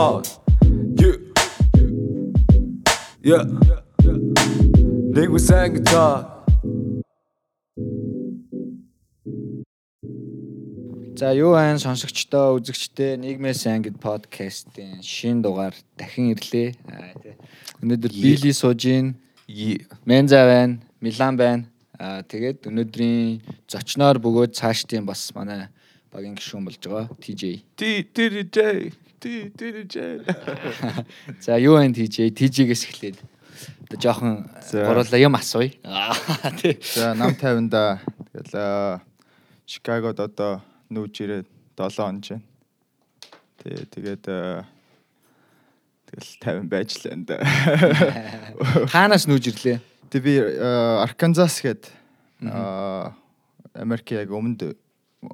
Aro, yeah. Yeah, nigga sang guitar. За юу айн сонсогчдоо үзэгчдээ нийгмээс ангид подкастын шинэ дугаар дахин ирлээ. Өнөөдөр Били сууж гин, Yeah. Менза байна, Милан байна. Аа тэгээд өнөөдрийн зочноор бөгөөд цаашдын бас манай багийн гишүүн болж байгаа TJ. TJ, T, TJ. За юу айн TJ? TJ-гээс эхлээд одоо жоохон гурлаа юм асууя. Тий. За нам 50-да тэгэл Чикагод одоо нүүж ирээд 7 он чинь. Тий тэгээд тэгэл 50 байж л энэ. Хаанаас нүүж ирлээ? Тэг би Арканзас гээд Америк яг өмнөд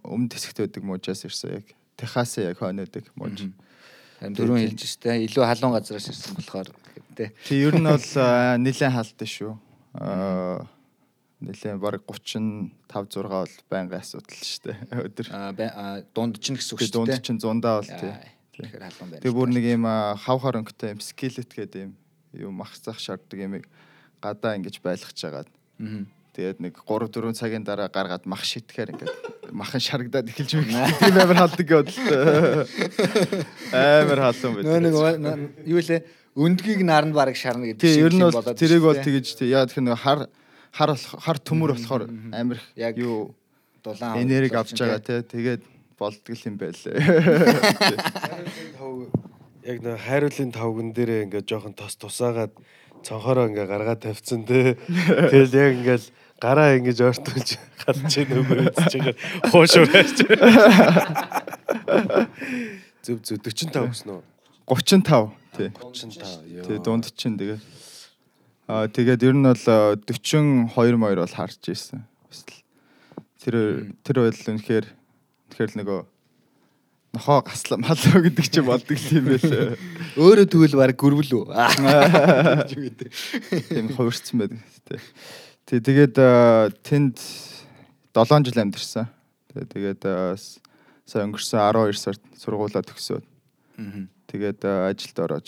өмнөд хэсэгт байдаг мужаас ирсэн яг Техас яг хойнодаг муж. Дөрөв хэлж өстэй илүү халуун газараас ирсэн болохоор тий. Тэг ер нь бол аа, нэлээд халдсан шүү. Аа нэлээд баг 35 6 бол байнгын асуудал дээ өдөр. Аа аа, дунд чинь гэсэн үг шүү дунд чинь 100-аа бол тий. Аа, Тэгэхээр халуун байна. Тэг бүр нэг юм аа, хав хоронгтой юм скелет гэдэг юм юм махцах шаарддаг юм гадаа ингэж байлгаж жагаад. Мгм. Тэгээд нэг 3 4 цагийн дараа гаргаад мах шитгэхээр ингээд махан шарагдаад эхэлж байгаа. Тийм амар халдаг бодлоо. Амар халуун байд. Нөө нэг юу лээ өндгийг наранд бараг шарна гэдэг Тий, нь юм бол болоод тэрийг бол тэгэж тий. Яа гэх нэг хар хар хар төмөр болохоор амар Яг юу дулаан энерги авч байгаа тий. Тэгээд болдгол юм байлээ. яг нэг хайруулын тавган дээрээ ингээд жоохон тос тусаагаад цонхороо ингээ гаргаад тавьсан те. Тэгэл яг ингээл гараа ингэж ойртуулж хадж үгүй үзэж байгаа. Хуушураач. Зүв зүв 45 гэсэн үү? 35 тий. 35 ёо. Тий дунд чинь тэгээ. Аа тэгээд ер нь бол аа, 42 моёр бол харж л Тэр тэр байл үнэхээр үнэхээр л нөгөө нохоо гаслаа малуу гэдэг чинь болдог юм байлээ. өөрөө тэгвэл бараг гөрвөл үү. Тийм хувирцсан байдаг. Тий. Тий тэгээд аа, тэнд 7 жил амьдэрсэн. Тэгээд с- сая өнгөрсөн 12 сард сургуулаа төгсөөд тэгээд аа, ажилд ороод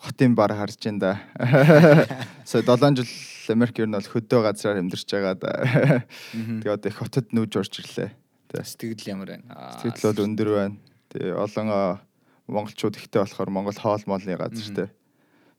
хотын бар харж ин да. Сая 7 жил Америк ер нь бол хөдөө газраар амьдарч байгаа да. Тэгээд одоо их хотод нүүж орж ирлээ. Сэтгэл ямар байна? Сэтгэл бол өндөр байна. Тэгээ олон монголчууд ихтэй болохоор монгол хоол моолны газар тий.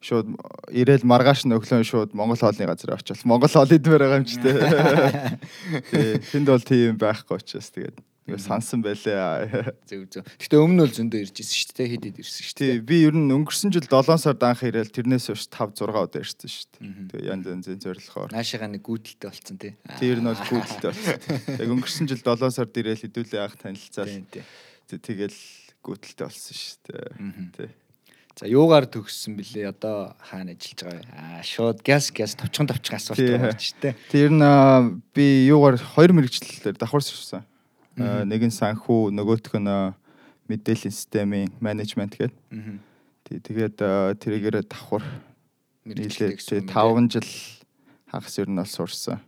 Шууд ирээл маргааш нь өглөө шууд монгол хоолны газар очивол монгол хоол идмээр байгаа юм чи тий. Тий. Тэнд бол тийм байхгүй учраас тэгээд тэгээ сансан байлээ. Зөв зөв. Гэтэ өмнө нь бол зөндөө ирж ирсэн шүү дээ. Хэд хэд ирсэн шүү Тий дээ. би ер нь өнгөрсөн жил 7 сард анх ирээл тэрнээс хойш 5 6 удаа ирсэн шүү дээ. Тэгээ янз янзын зорилгоор. Наашигаа нэг гүйдэлтэй болцсон тий. Тэр нь бол гүйдэлтэй болсон. Яг өнгөрсөн жил 7 сард ирээл хэдүүлээ анх тий. Тэ- Тэгэл гүйдэлтэй болсон шүү дээ. Тий. За юугаар төгссөн бэлээ? Одоо хаана ажиллаж байгаа вэ? Аа шууд газ газ товчхон товчхон асуулт байна ч тий. Тэр нь би юугаар хоёр мэрэгчлэлээр давхар сурсан. Нэг нь санхүү, нөгөөх нь мэдээллийн системийн менежмент гэдэг. Тэгээд аа, тэрийгээр давхар юм 5 жил хагас ер нь бол сурсан.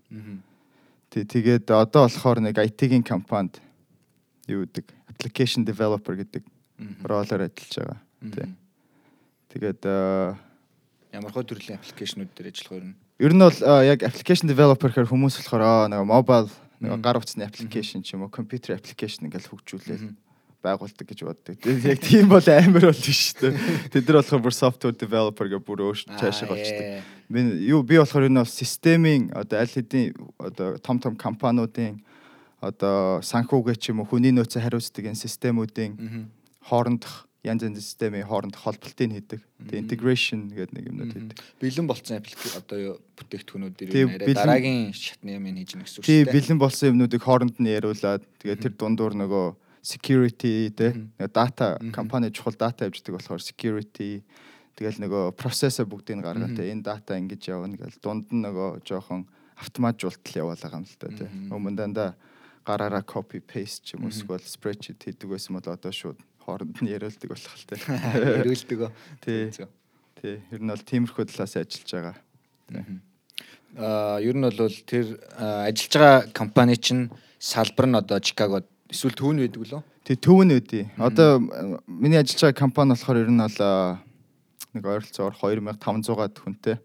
Тэгээд одоо болохоор нэг IT-ийн компанид юу гэдэг application developer гэдэг ролоор ажиллаж байгаа. Тий. Тэгээд аа, Ямар хөө төрлийн аппликейшнүүд дээр ажиллах вэ? ер нь бол аа, яг application developer гэхээр хүмүүс болохоор аа, нэг mobile нэг гар утасны application ч юм уу, computer application ингээл хөгжүүлээд байгуулдаг гэж боддог. Тэгээд яг тийм бол амар бол биш шүү дээ. Тэд нар болохоор бүр software developer гэх бүр өөрчлөж цаашаа болчдөг. Би юу би болохоор энэ бол системийн одоо аль хэдийн одоо том том компаниудын одоо санхүүгээ ч юм уу хүний нөөцөө хариуцдаг энэ системүүдийн хоорондох янз янзын системийн хоорондох холболтыг хийдэг. Тэгээ integration гэдэг нэг юмнууд хийдэг. Бэлэн болцсон аппликейшн одоо юу бүтээгдэхүүнүүд дээр дараагийн шатны юм хийж гэнэ гэсэн үг Тий шүү дээ. бэлэн болсон юмнуудыг хооронд нь яриулаад тэгээ тэр дундуур нөгөө security те дата компани чухал дата явьждаг болохоор security тэгэл нөгөө процессор бүгдийг нь гаргаад те энэ дата ингэж явна гэл дунд нь нөгөө жоохон автоматжуултал яваалаа юм л да те өмнө дандаа гараараа copy paste ч юм уу эсвэл spreadsheet хийдэг байсан бол одоо шууд хооронд нь яриулдаг болох л те Ирүүлдэг. тий. Тий. Ер нь бол тиймэрхүү талаас ажиллаж байгаа. Аа ер нь бол тэр ажиллаж байгаа компани чинь салбар нь одоо Чикагод эсвэл түүн байдаг лөө? Тэг төвн үдий. Одоо миний ажиллаж байгаа компани болохоор ер нь бол нэг ойролцоогоор 2500-аад хүнтэй.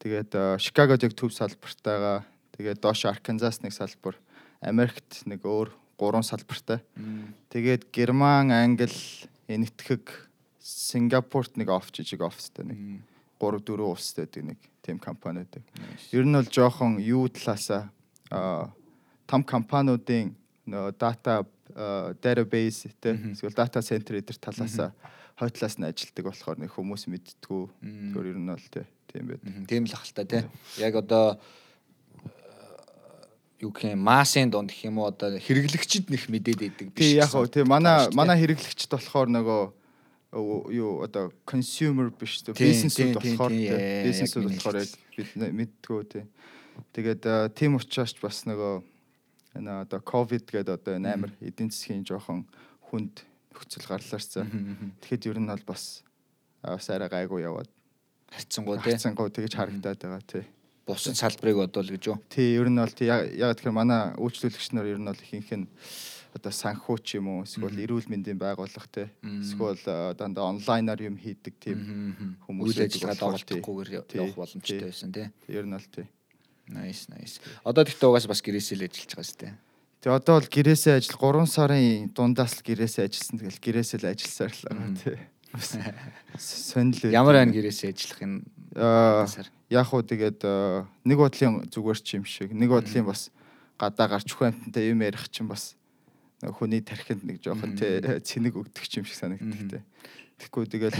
Тэгээд Чикагод яг төв салбартайгаа. Тэгээд доош Арканзас нэг салбар, Америкт нэг өөр гурван салбартай. Тэгээд Герман, Англи, Энэтхэг, Сингапурт нэг офс жижиг офстай нэг Мм. 3 4 улстай гэдэг нэг тим компани байдаг. Ер нь бол жоохон юу талаасаа том компаниудын нөө дата database тэ эсвэл data center эдэр талаасаа хойтлаас нь ажилтдаг болохоор нэг хүмүүс мэдтгүү. Тэр ер нь бол тийм байд. Мгм. Тийм л ахalta тий. Яг одоо юу гэх юм массын донд гэх юм уу одоо хэрэглэгчд нэх мэдээд идэг Тий яг хөө тий манай манай хэрэглэгчд болохоор нөгөө өө, юу одоо consumer биш Тийм, бизнесүүд болохоор бизнесүүд болохоор яг бид мэдтгүү тий. Тэгээд тийм учраас бас нөгөө энэ одоо ковид гэдэг одоо энэ амар эдийн засгийн жоохон хүнд нөхцөл гарлаарсан. Тэгэхэд ер нь бол бас бас арай гайгүй яваад харьцангуй тий. харцсангуу тэгж харагдаад байгаа тий. Бусад салбарыг бодвол гэж юу. Тий ер нь бол тий яг тэгэхээр манай үйлчлүүлэгч нар ер нь бол ихэнх нь одоо санхүү ч юм уу эсвэл эрүүл мэндийн байгууллага тий Мм. эсвэл а, дандаа онлайнаар юм хийдэг тийм хүмүүс ажиллагаа доголдохгүйгээр явах боломжтой байсан тий. ер нь бол тий. Nice nice. Одоо тэгтээ угаас бас гэрээсээ л ажиллаж байгаа сте. Тэгээ одоо бол гэрээсээ ажил 3 сарын дундаас л гэрээсээ ажилласан. Тэгэл гэрээсээ л ажилласаар л байгаа тий. Бас сонирхол. Ямар байна гэрээсээ ажиллах энэ Аа яг уу тэгээд аа, нэг бодлын зүгээр ч юм шиг нэг бодлын бас гадаа гарч хүнтэй юм ярих чинь бас хүний тархинд нэг жоохон тий цэник өгдөг юм шиг санагддаг тий. Тэгэхгүй тэгэл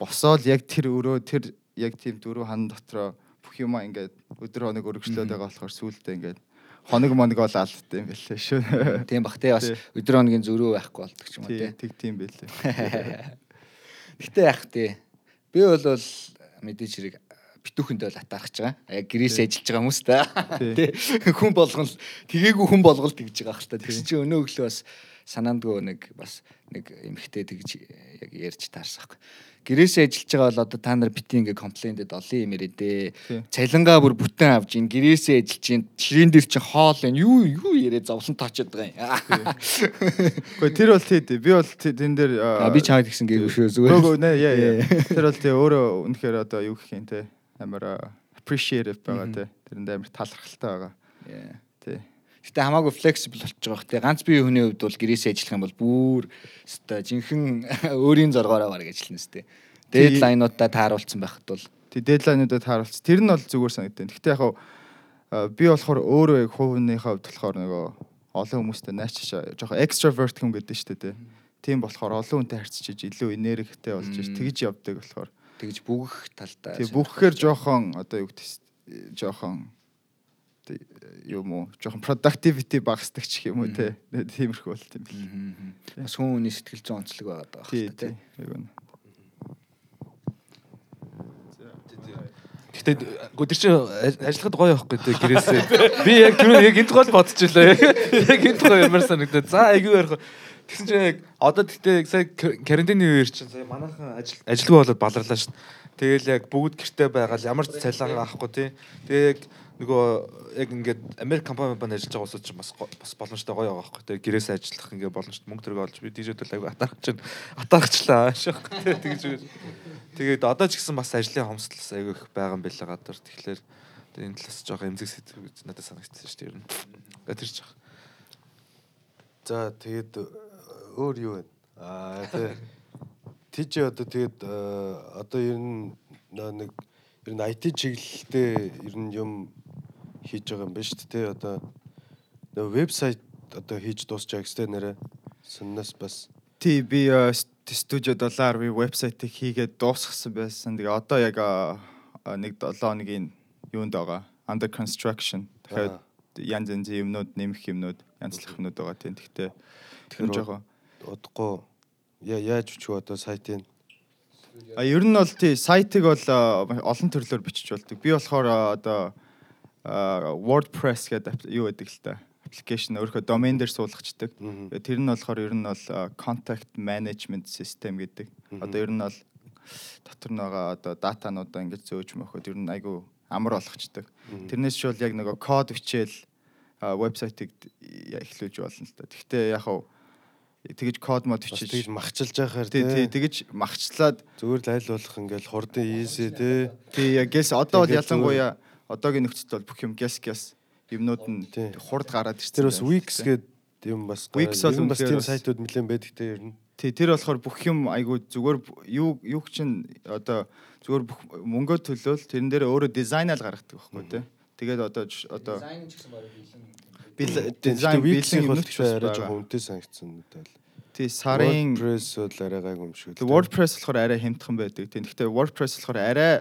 босоод яг тэр өрөө тэр яг тийм дөрөв хан дотроо бүх юма ингээд өдөр хоног өргөжлөөд байгаа болохоор сүултээ ингээд хоног моног бол алдтай юм байлээ шүү. Тийм бах тий бас өдөр хоногийн зөрүү байхгүй болдог ч юм уу Тий, тэг тийм байлээ. Гэтэ яах тий. Би бол мэдээж хэрэг битүүхэндээ бол атаарч байгаа. Яг гэрээсээ ажиллаж байгаа хүмүүс та. Тий. Хүн болгол тгээгүү хүн болгол тэгж байгаа хэл та. Тэгсэн чинь өнөө өглөө бас санаандгүй нэг бас нэг эмхтэй тэгж яг ярьж таарсан байхгүй. Гэрээсээ ажиллаж байгаа бол одоо та нар бити ингээ комплейнтэд олон юм яриа Тий. дээ. Цалингаа бүр бүтэн авж ин гэрээсээ ажиллаж ин ширээн дээр чинь хоол энэ юу юу яриа зовлон тоочод байгаа юм. Гэхдээ тэр бол тий дээ. Би бол тэн дээр би чамд гэсэн гээгүй шүү зүгээр. Гөө нэ яа яа. Тэр бол тий өөрөө үнэхээр одоо юу гэх юм те амар appreciative байгаа те. Тэрэнд амар талархалтай байгаа. Тий. Гэтэ хамаагүй flexible болчих жоох те. Ганц бие хүний хувьд бол гэрээсээ ажиллах юм бол бүр өстой жинхэнэ өөрийн зоргоороо бараг ажиллана өстэй. Дедлайнуудаа тааруулсан байхад бол Тий дедлайнуудад тааруулц. Тэр нь бол зүгээр санагдав. Гэхдээ яг хав би болохоор өөрөө яг хувийнхээ хувьд болохоор нөгөө олон хүмүүстэй найчиж жоохон extrovert хүн гэдэг нь шүү дээ те. Тийм болохоор олон хүнтэй харьцаж илүү энергитэй болж иж тэгж явдаг болохоор тэгж бүгэх талдаа. тий бүхэхээр жоохон одоо юу гэдэг жоохон тий, юм уу жоохон productivity багасдаг ч юм уу те. Тиймэрхүү болт юм бэл. Бас хүн хүний сэтгэл зүйн онцлог байгаад байгаа Тий хэрэг те. Яг үнэ. Гэтэ гоо тэр чинь аж- ажиллахад гоё байхгүй дээ гэрээсээ. Би яг түрүү яг энд гол илаа. Яг энд гоё ямар санагдаад. За айгүй ярих. Тэгсэн чинь яг одоо тэгтээ сая кар- карантины үеэр чинь сая манайхан ажил ажилгүй болоод баларлаа шин. Тэгэл яг бүгд гэртээ байгаад ямар ч цалин авахгүй тий. Тэгээ яг нөгөө яг ингээд Америк компани банд ажиллаж байгаа улсууд чинь бас бас боломжтой гоё байгаа байхгүй. Тэгээ гэрээсээ ажиллах ингээд боломжтой мөнгө төрөг олж би дижитал айгүй атаарч чинь атаарчлаа шах. Тэгэж үгүй. Тэгээд одоо ч гэсэн бас ажлын хомсдолс айгүй их байгаа юм байлаа гадар. Тэгэхээр энэ талаас жоох эмзэг сэдв гэж надад санагдсан шүү дээ ер нь. Гэ тэр жоох. За тэгээд э, өөр юу вэ? Аа тий. Ти чи одоо тэгээд э, одоо ер нь нэг ер нь IT чиглэлтэй ер нь юм хийж байгаа юм байна шүү дээ. Одоо нөө вебсайт одоо хийж дуусчаа гэстэй нэрэ сүннээс бас Тий би э, ст- студио доллар вебсайтыг хийгээд дуусгасан байсан. Тэгээ одоо яг а, а, нэг 7 хоногийн юунд байгаа. Under construction. Тэгэхээр янз янзын юмнууд нэмэх юмнууд янзлах юмнууд байгаа тийм. Гэхдээ Тэгэхээр жоохон удахгүй яаж өчөө одоо сайтын А ер нь бол тий сайтыг бол олон төрлөөр бичиж болдог. Би болохоор одоо WordPress гэдэг юу гэдэг л та. Application өөрийнхөө domain дээр суулгачдаг. Тэгээ Тэр нь болохоор ер нь бол contact management system гэдэг. Одоо ер нь бол дотор байгаа одоо датануудаа ингэж зөөж мөхөд ер нь айгүй амар болгочдөг. Тэрнээс бол яг нөгөө код бичээл а, вебсайтыг эхлүүлж болно л та. Гэхдээ яг хав тэгэж код мод бичиж тэгж махчилж яхаар тий тэгэж махчлаад Зүгээр л аль болох ингээл хурдан easy тий. тий яг гэс одоо бол ялангуяа одоогийн нөхцөлд бол бүх юм гэс гэс юмнууд нь Тий. хурд гараад ирсэн. Тэр бас. Wix гээд юм бас Wix бол бас тийм сайтууд нэлээд байдаг те ер нь. Тий, тэр болохоор бүх юм айгу зүгээр юу юу чинь одоо зүгээр бүх мөнгө төлөөл тэрэн дээр өөрөө дизайнал гаргадаг байхгүй тий. Тэгээд одоо одоо Дизайн ч гэсэн бараг илүү бил Тийм дизайн бол юмнууд ч арай жоохон үнэтэй санагдсан надад. Тий, сарын WordPress бол арай гайгүй юм шиг. WordPress болохоор арай хямдхан байдаг. Тийм. Гэхдээ WordPress болохоор арай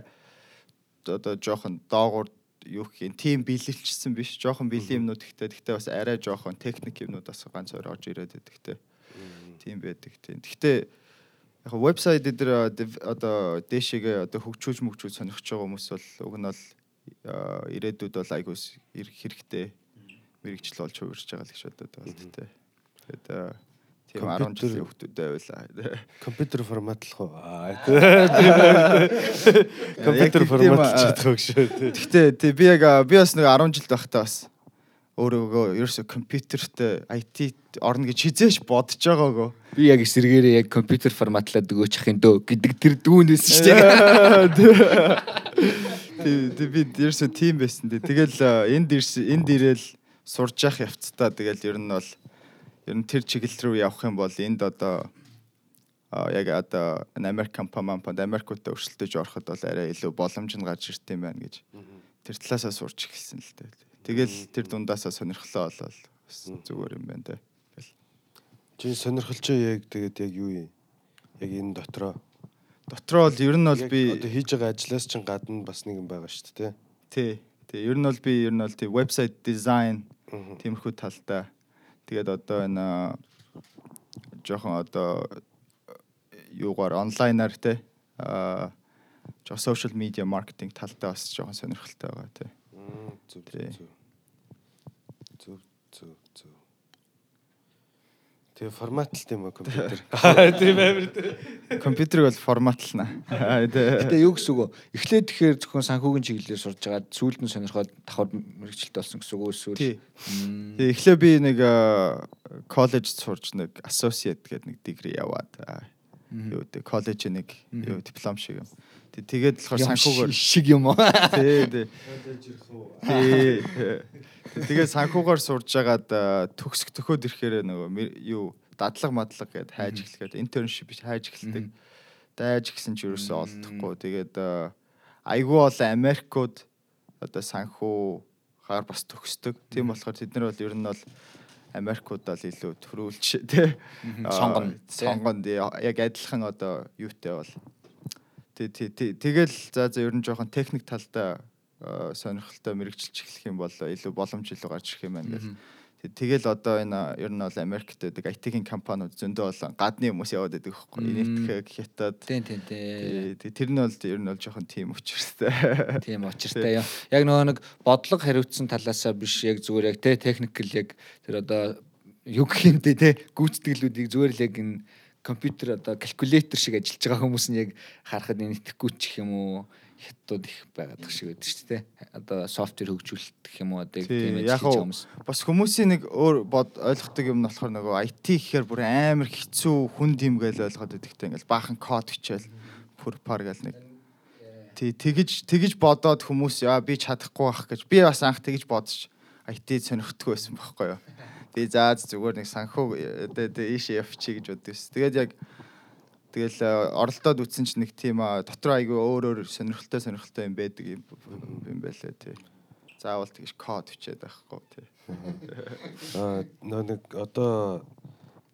одоо жоохон доогуур юу гэх юм тим биелэлчсэн биш. Жоохон биелийн юмнууд гэхдээ гэхдээ бас арай жоохон техник юмнууд бас ганц өөр орж ирээд байдаг. Тийм байдаг тийм. Гэхдээ яг вебсайт дээр одоо дээшээгээ одоо хөгжүүлж мөгжүүл сонирхож байгаа хүмүүс бол уг нь бол ирээдүйд бол айгуус ирэх хэрэгтэй мэрэгжил болж хувирч байгаа л гэж бодод байна те. Тэгээд тийм 10 Компьютер- жилийн хүмүүстэй байлаа. компьютер форматлах уу? Компьютер чадах шүү тий. Гэхдээ тий би яг би бас нэг 10 жил байхдаа бас өөрөө ерөөсө компьютерт IT орно гэж хизээш бодож байгаагүй. Би яг эсэргээрээ яг компьютер форматлаад өгөөч ах юм дөө гэдэг тэр дүүнээс шүү дээ. Тий би ерөөсө тийм байсан тий. Тэгэл энд энд ирээл сурж явах явцдаа тэгэл ер нь бол ер нь тэр чиглэл рүү явах юм бол энд одоо яг одоо Америк компани мампанд Америкуудаа өрсөлдөж ороход бол арай илүү боломж нь гарч ирт юм байна гэж тэр талаасаа сурч эхэлсэн л дээ. Тэгэл тэр дундаасаа сонирхлоо болол зүгээр юм байна те. Чи сонирхол чи яг тэгээд яг юу юм? Яг энэ дотроо. Дотроо бол ер нь бол би одоо хийж байгаа ажлаас чинь гадна бас нэг юм байгаа шүү дээ тий тий ер нь бол би ер нь бол тий вебсайт дизайн тий. тиймэрхүү талдаа тэгээд одоо энэ жоохон одоо юугаар онлайнаар те а жоо сошиал медиа маркетинг талдаа бас жоохон сонирхолтой байгаа те. Зүг. Зүг зүг зүг. Тэгээ форматлт юм аа компьютер. Аа тийм амар тийм. Компьютерыг бол форматлна. Гэтэ юу гэсэн үг вэ? Эхлээд тэгэхээр зөвхөн санхүүгийн чиглэлээр сурж байгаа сүүлд нь сонирхоод давхар мэрэгчлээ болсон гэсэн үг эсвэл. Тэгээ эхлээ би нэг а, коллеж сурч нэг associate гэдэг нэг degree яваад юу гэдэг коллеж нэг юу диплом шиг юм. Тэг- Тэгээд болохоор санхүүгээр шиг юм уу? тий тий. Тий. Тэгээд санхүүгаар сурж байгаад а, төгсөх төхөөд ирэхээр нөгөө юу дадлаг мадлаг гэд хайж эхлэхэд internship биш хайж эхэлдэг. Дайж гисэн ч ерөөсөө олдохгүй. Тэгээд айгүй бол Америкууд одоо санхүү хаар бас төгсдөг. Тийм болохоор тэд нар бол ер нь бол Америкууд бол илүү төрүүлж тий тий. сонгонд яг адилхан одоо юутай бол тэгэл за за ер нь жоохон техник талдаа а, сонирхолтой мэрэгжилж эхлэх юм бол илүү боломж илүү гарч ирэх юм байна гэл. Тэг- Тэгэл одоо энэ ер нь бол Америкт байдаг IT-ийн компаниуд зөндөө болон гадны хүмүүс яваад байдаг байхгүй. Инэтхэг хятад Тийм тийм тийм. тий, тэр нь бол ер нь бол жоохон тийм учиртай. Тийм учиртай юм. Яг нөгөө нэг бодлого хариуцсан талаасаа биш яг зүгээр яг те техникл яг тэр одоо юм те те гүйцэтгэлүүдийг зүгээр л яг энэ компьютер одоо калькулятор шиг ажиллаж байгаа хүмүүс нь яг харахад энэ итгэхгүй ч юм уу хятад их байгаад тах шиг байдаг шүү дээ. Одоо софтвер хөгжүүлэлт гэх юм уу одоо тийм байгаа уу, хүмүүс. бас хүмүүсийн нэг өөр бод ойлгохдаг юм нь болохоор нөгөө IT гэхээр бүр амар хэцүү хүн юм гээл ойлгоод байдагтай ингээл баахан код хичээл бүр пар гээл нэг Тий тэгэж тэгэж бодоод хүмүүс яа би чадахгүй байх гэж би бас анх тэгэж бодож IT сонирхдаггүй байсан байхгүй юу. Би заа зүгээр нэг санхүү ийшээ явчих гэж боддоос. Тэгээд яг тэгэл э, оролдоод үтсэн чинь нэг тийм дотор айгүй өөр өөр сонирхолтой сонирхолтой юм байдаг юм байлаа тий. Заавал тэгэж код хичээд байхгүй тий. Аа нөө нэг одоо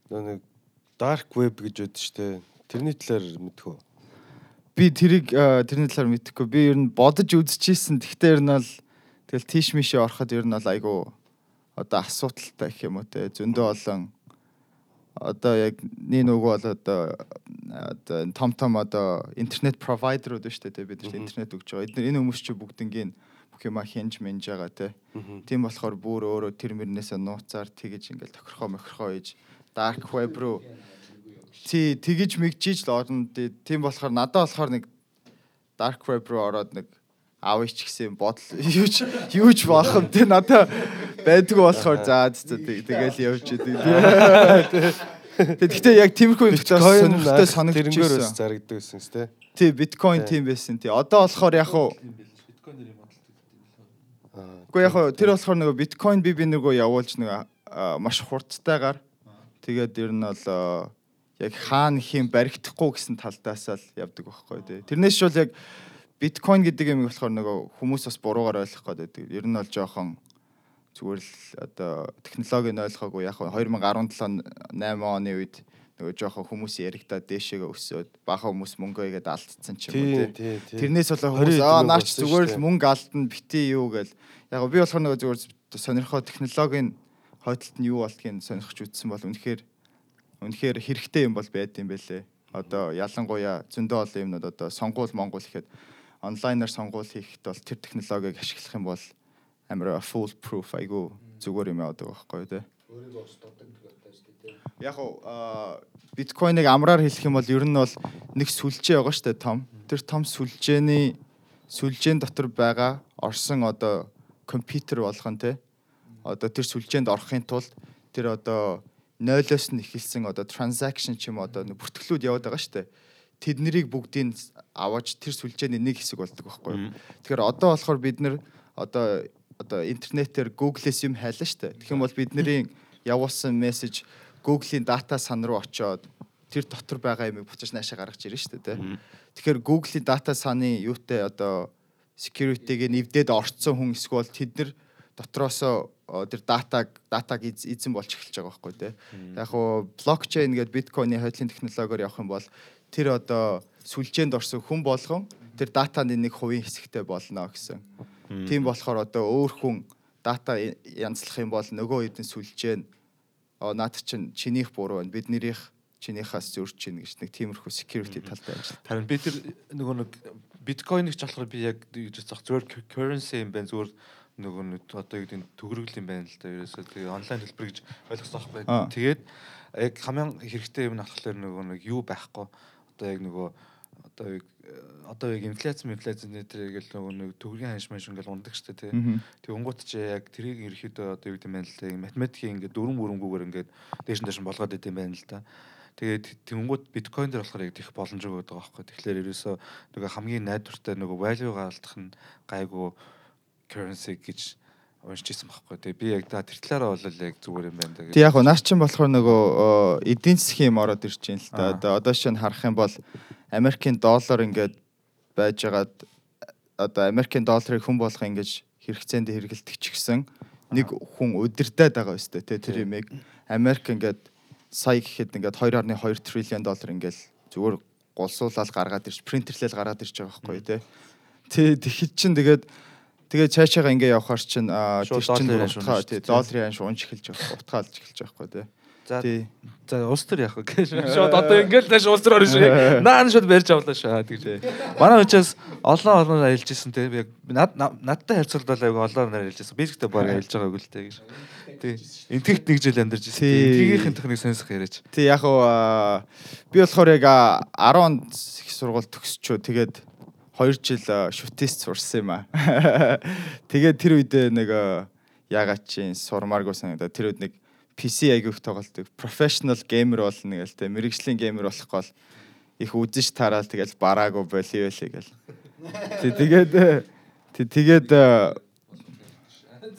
нөө нэг dark web гэж үүд штэ. Тэрний талаар мэдэх үү? би тэрийг э, тэрний талаар мэдэхгүй. Би ер нь бодож үзчихсэн. Тэгтээ ер нь бол тэгэл тийш мишээ ороход ер нь бол айгу одоо асуудалтай гэх юм уу те. Зөндөө олон одоо яг нэг нөгөө бол одоо одоо том том одоо интернет провайдерууд шүү дээ те. бид нар интернет өгч байгаа. Эдгээр энэ хүмүүс чи бүгднгийн бүх юма хинж менж байгаа те. Тийм болохоор бүр өөрөө тэр мөрнөөсөө нууцаар тэгэж ингээл тохирхоо мохирхоо хийж dark web руу Тий, тэгэж мэгжиж л орно. Тий, Тийм болохоор надад болохоор нэг dark web руу ороод нэг авъя ч гэсэн бодол юу ч юу ч баах юм те надад байдгүй болохоор за за тэг- тэгэл явж идэг. Тэгэхдээ яг тиймэрхүү юм сонирхолтой санагдаж тэрнгээр бас байсан. зарагддаг гэсэн юм тий. Биткойн тийм байсан тий. Одоо болохоор яг уу Уу яг уу тэр болохоор нөгөө биткойн би би нөгөө явуулж нөгөө маш хурдтайгаар тэгээд ер нь бол яг хаана хэм баригдахгүй гэсэн талдаас л явдаг байхгүй тий. Тэрнээс ч бол яг биткойн гэдэг юм болохоор нөгөө хүмүүс бас буруугаар ойлгох гээд байдаг. Ер нь бол жоохон зүгээр л одоо технологийн ойлгоогүй яг нь 2017 8 оны үед нөгөө жоохон хүмүүс яригадаад дээшээгээ өсөөд баха хүмүүс мөнгө игээд алдсан ч юм уу Тий. Тэрнээс болоо хүмүүс аа наач зүгээр л мөнгө алдна бити юу гэл яг би болохоор нөгөө зүгээр сонирхоо технологийн хойдолд нь юу болдгийг сонирхож үзсэн бол үнэхээр үнэхээр хэрэгтэй юм бол байд юм бэлээ. Одоо ялангуяа зөндөө олон юмнууд одоо сонгуул монгол гэхэд онлайнаар сонгуул хийхэд бол тэр технологиг ашиглах юм бол амар full proof айгу зүгээр юм байгаа байхгүй юу те. Яг уу биткойныг амраар хэлэх юм бол ер нь бол нэг сүлжээ байгаа шүү дээ том. Тэр том сүлжээний сүлжээн дотор байгаа орсон одоо компьютер болгон те. Одоо тэр сүлжээнд орохын тулд тэр одоо 0-оос нь эхэлсэн одоо transaction ч юм одоо бүртгэлүүд яваад байгаа шүү дээ. Тэднийг бүгдийг аваад тэр сүлжээний нэг хэсэг болдог байхгүй юу. Тэгэхээр одоо болохоор бид нэр одоо одоо интернетээр Google-с юм хайлаа шүү дээ. Тэгэх юм бол бидний явуулсан мессеж Google-ийн дата сан руу очоод тэр дотор байгаа юмыг буцааж наашаа гаргаж ирнэ шүү дээ. тэ. Тэгэхээр Google-ийн дата саны юутай одоо security-г нэвдээд орцсон хүн эсвэл тэд нар дотроосоо тэр датаг датаг эз- эзэн болж эхэлж байгаа байхгүй тий. Яг хуу блокчейн гэдэг биткойны хойдлын технологиор явах юм бол тэр одоо сүлжээнд орсон хүн болгон тэр датаны нэг хувийн хэсэгтэй болно гэсэн. Тийм болохоор одоо өөр хүн дата янзлах юм бол нөгөө хэдэн сүлжээ нь оо наад чинь чинийх буруу байна. Биднэрийнх чинийхээс зөрч чинь гэж нэг тиймэрхүү security талтай ажил. Харин би тэр нөгөө нэг биткойныг ч болохоор би яг гэж зах зүгээр currency юм байна зүгээр нөгөө нэг одоо юу гэдэг нь төгрөгл юм байна л да. Ерөөсөө тэгээ онлайн хэлбэр гэж ойлгосон Аа. байхгүй. Тэгээд яг хамгийн хэрэгтэй юм нь болохоор нөгөө нэг юу байхгүй. Одоо яг нөгөө одоо яг одоо яг инфляц инфляц нэтэр гэл нөгөө нэг төгрөгийн ханш маш ингээл ундаг штэ тий. Тэг унгууд чи яг тэрийг ерөөхдөө одоо юу гэдэг юм байна л да. Математикийн ингээд дөрвөн мөрөнгөөр ингээд дээш нь дээш нь болгоод идэм байна л да. Тэгээд тэнгууд биткойн дээр болохоор яг тех боломжтой байгаа байхгүй. Тэгэхээр ерөөсөө нөгөө хамгийн найдвартай нөгөө value гаалдах нь гайгүй currency гэж уншиж ирсэн байхгүй. Тэгээ би яг та тэр талаараа бол яг зүгээр юм байна. Тэг яг наас чинь болохоор нөгөө э, эдийн засгийн юм ороод ирж байна л да. Одоо одоо шинэ харах юм бол Америкийн доллар ингээд байжгаад одоо Америкийн долларыг хүн болго ингэж хэрэгцээнд хэрэгэлдэг ч гэсэн нэг хүн удирдах байгаа өстэй тэ тэр юмыг Америк ингээд сая гэхэд ингээд 2.2 триллион доллар ингээд зүгээр гулсуулаад гаргаад ирж принтерлэл гаргаад ирж байгаа байхгүй тэ. Тэ тэгэхэд чин тэгээд тэгээд цаашаага ингээ явахаар чин тэр чин утгаа тий долларын анш унж эхэлж байгаа утгаалж эхэлж байгаа байхгүй тий. За Тий. за улс төр яах вэ? Шууд одоо ингээл тааш улс төр орно шүү. Наан шууд барьж авлаа шүү. Тэгж. Манай учраас олон олон ажиллаж исэн те би над надтай харьцуулбал аяг олон нар ажиллаж исэн. Би ихтэй баг ажиллаж байгааг л те гэж. Тий. Энтгэгт нэг жил амьдарч исэн. Энтгэгийнхэн техник сонсох яриач. Тий яг уу би болохоор яг аа, 10 онд их сургууль төгсчөө тэгээд 2 жил шүтээс сурсан юм аа. Тэгээд тэр үедээ нэг аа, яагаад чинь сурмааргүй санагдаа тэр үед нэг PC аяг их тоглолдог. Professional gamer болно гээл тэ мэрэгжлийн gamer болох гол их үзэж тараал тэгэл бараагүй боли байлээ гэл. Тий тэгээд тий тэгээд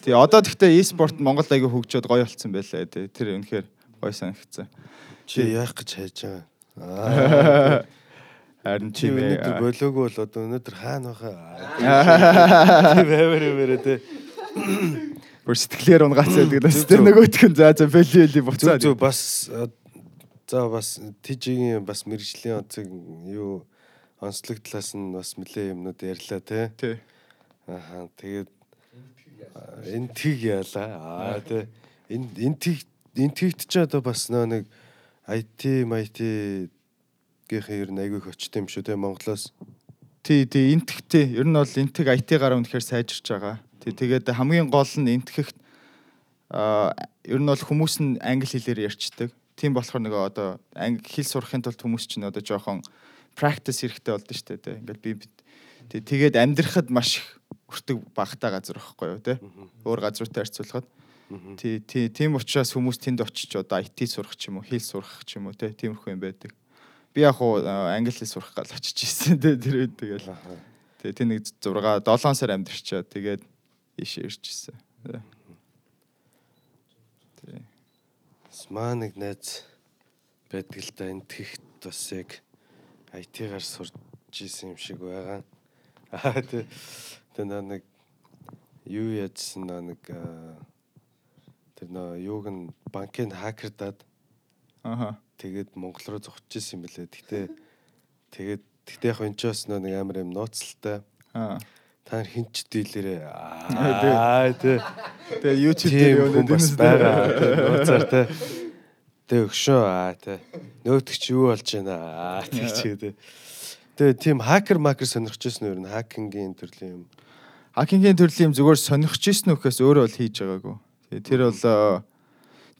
тий одоо тэгтээ e-sport Монгол аяга хөгжөөд гоё болцсон байлаа тий тэр үнэхээр гоё санагдсан. Чи яах гэж хайж байгаа? Аа. Харин Чи өнөөдөр болоогүй бол одоо өнөөдөр хаана баха? Бэвэр бэвэр тэ. Бүр сэтгэлээр унгацаад гэдэг Зүг, тэр зүг. нөгөөтг нь за за бэли Зүг буцаад. зүг бас за бас тижигийн бас мэрэгжлийн онцыг юу онцлог талаас нь бас нэлээ юмнууд ярьлаа те. Тий. Аа тэгээд энэ тийг яалаа. Аа тэ энэ энэ тийг энэ тигт ч одоо бас нөө нэг IT MIT гэх ер нь айгүй их очтой юм шүү те Монголоос. Тий, тий, энтхтэй. Ер нь бол энтэг IT гараа үнэхээр сайжирч байгаа. Тэгээд хамгийн гол нь энтгэхт ер нь бол хүмүүс нь англи хэлээр ярьцдаг. Тийм болохоор нөгөө одоо англи хэл сурахын тулд хүмүүс чинь одоо жоохон practice хэрэгтэй болдсон шүү дээ. Ингээд би тэгээд амьдрахад маш их өртөг багтаа газар байхгүй юу те. Өөр газруудтай харьцуулахад. Тий, тий, тийм учраас хүмүүс тэнд очиж одоо IT сурах ч юм уу, хэл сурах ч юм уу те. Тиймэрхүү юм байдаг. Би яг уу англи хэл сурах гал очиж ирсэн те тэр үед тэгэл. Тэгээ тий нэг 6 7 сар амьдэрчээ. Тэгээд ийшээ ирж ирсэн. Тий. Тий. Маа нэг найз байдаг л да энэ тэгт бас яг IT-гаар сурж исэн юм шиг байгаа. Аа тий. Тэр нэг юу яжсэн нэг тэр нөө юуг нь банкын хакердаад Аха. тэгээд Монгол руу зогсож исэн юм бэлээ. Гэтэ тэгээд гэтээ яг энэ ч бас нэг амар юм нууцлалтай. Аа. Та нар хинч дийлэрээ. Аа тий. Тэгээ YouTube Тийм дээр хүн бас байгаа. Нууцаар тий. Тэ өгшөө аа тий. Нөөтгч юу болж байна аа тий чи тий. Тэгээ тийм хакер макер сонирхож байсан нь хакингийн төрлийн юм. Хакингийн төрлийн юм зүгээр сонирхож ирсэн үхээс өөрөө бол хийж байгаагүй. Тэгээ тэр бол э,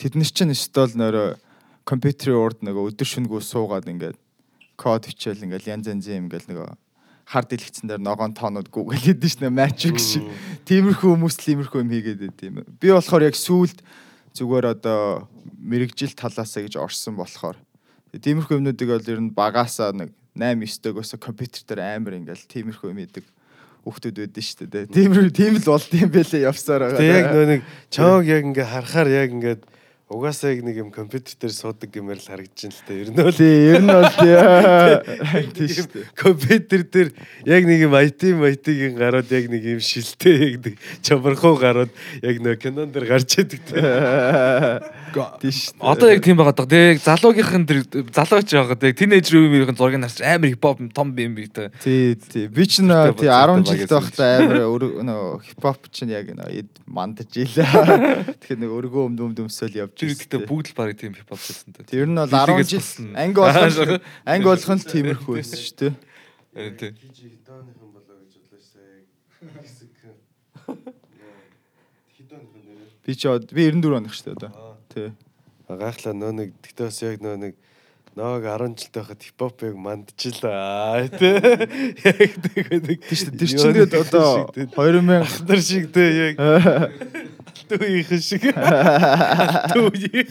тэднэр чинь өстөл нөрө компьютерийн урд нөгөө өдөр шөнөгүй суугаад ингээд код хичээл ингээд янз янзын юм ингээд нөгөө хард дэлгэцэн дээр ногоон тоонууд гүгэлээд нь шнэ матрик шиг. Тиймэрхүү хүмүүс л иймэрхүү юм хийгээд байт юм. Би болохоор яг сүулт зүгээр одоо мэрэгжил талаасаа гэж орсон болохоор тиймэрхүү юмнуудыг бол ер нь багасаа нэг 8 9 дэгөөс компьютер дээр амар ингээл тиймэрхүү юм идэг хүүхдүүд байдэн шүү дээ. Тиймэр тийм л болд юм бэлээ явсаар байгаа. Тэгээ яг нөө нэг чааг яг ингээ харахаар яг ингээд угаасаа яг нэг юм компьютер дээр суудаг гэмээр л харагдаж байна л та. Ер нь бол тий, ер нь бол тий. Тийм шүү дээ. компьютер дээр яг нэг юм IT IT-ийн гарууд яг нэг юм шилтэй яг нэг чамархуу гарууд яг нөө кинон дээр гарч идэг тий. Одоо яг тийм байгаа даа. Тэг залуугийнхэн тэр залууч байгаа. Тэг тинейж рүүмийн зургийг харч амар хипхоп том юм би тэ. Тий, тий. Би ч нөө тий 10 жилд байхдаа амар нөө хипхоп чинь яг нөө мандаж илээ. Тэгэхээр нэг өргөө өмд өмд өмсөөл явж Тэр ихтэй бүгд л баг тийм хипхоп гэсэн тэ. Тэр нь бол Билгээс 10 жил анги болох анги болох нь л тиймэрхүү байсан шүү дээ. Э, Тэ. Хижи хидооныхан болоо гэж бодлоо шээ. Хэсэг. Хидооныхан нэр. Би ч би 94 оных шүү дээ одоо. Тий. Гайхлаа нөө нэг гэтээ бас яг нөө нэг Ноог 10 жилтэй байхад хипхопыг мандчихлаа тий. Яг тэгээ нэг Тэр чинь тэр чинь тэгээд одоо 2000 ахнар шиг тий яг тууийн шиг. Тууийн.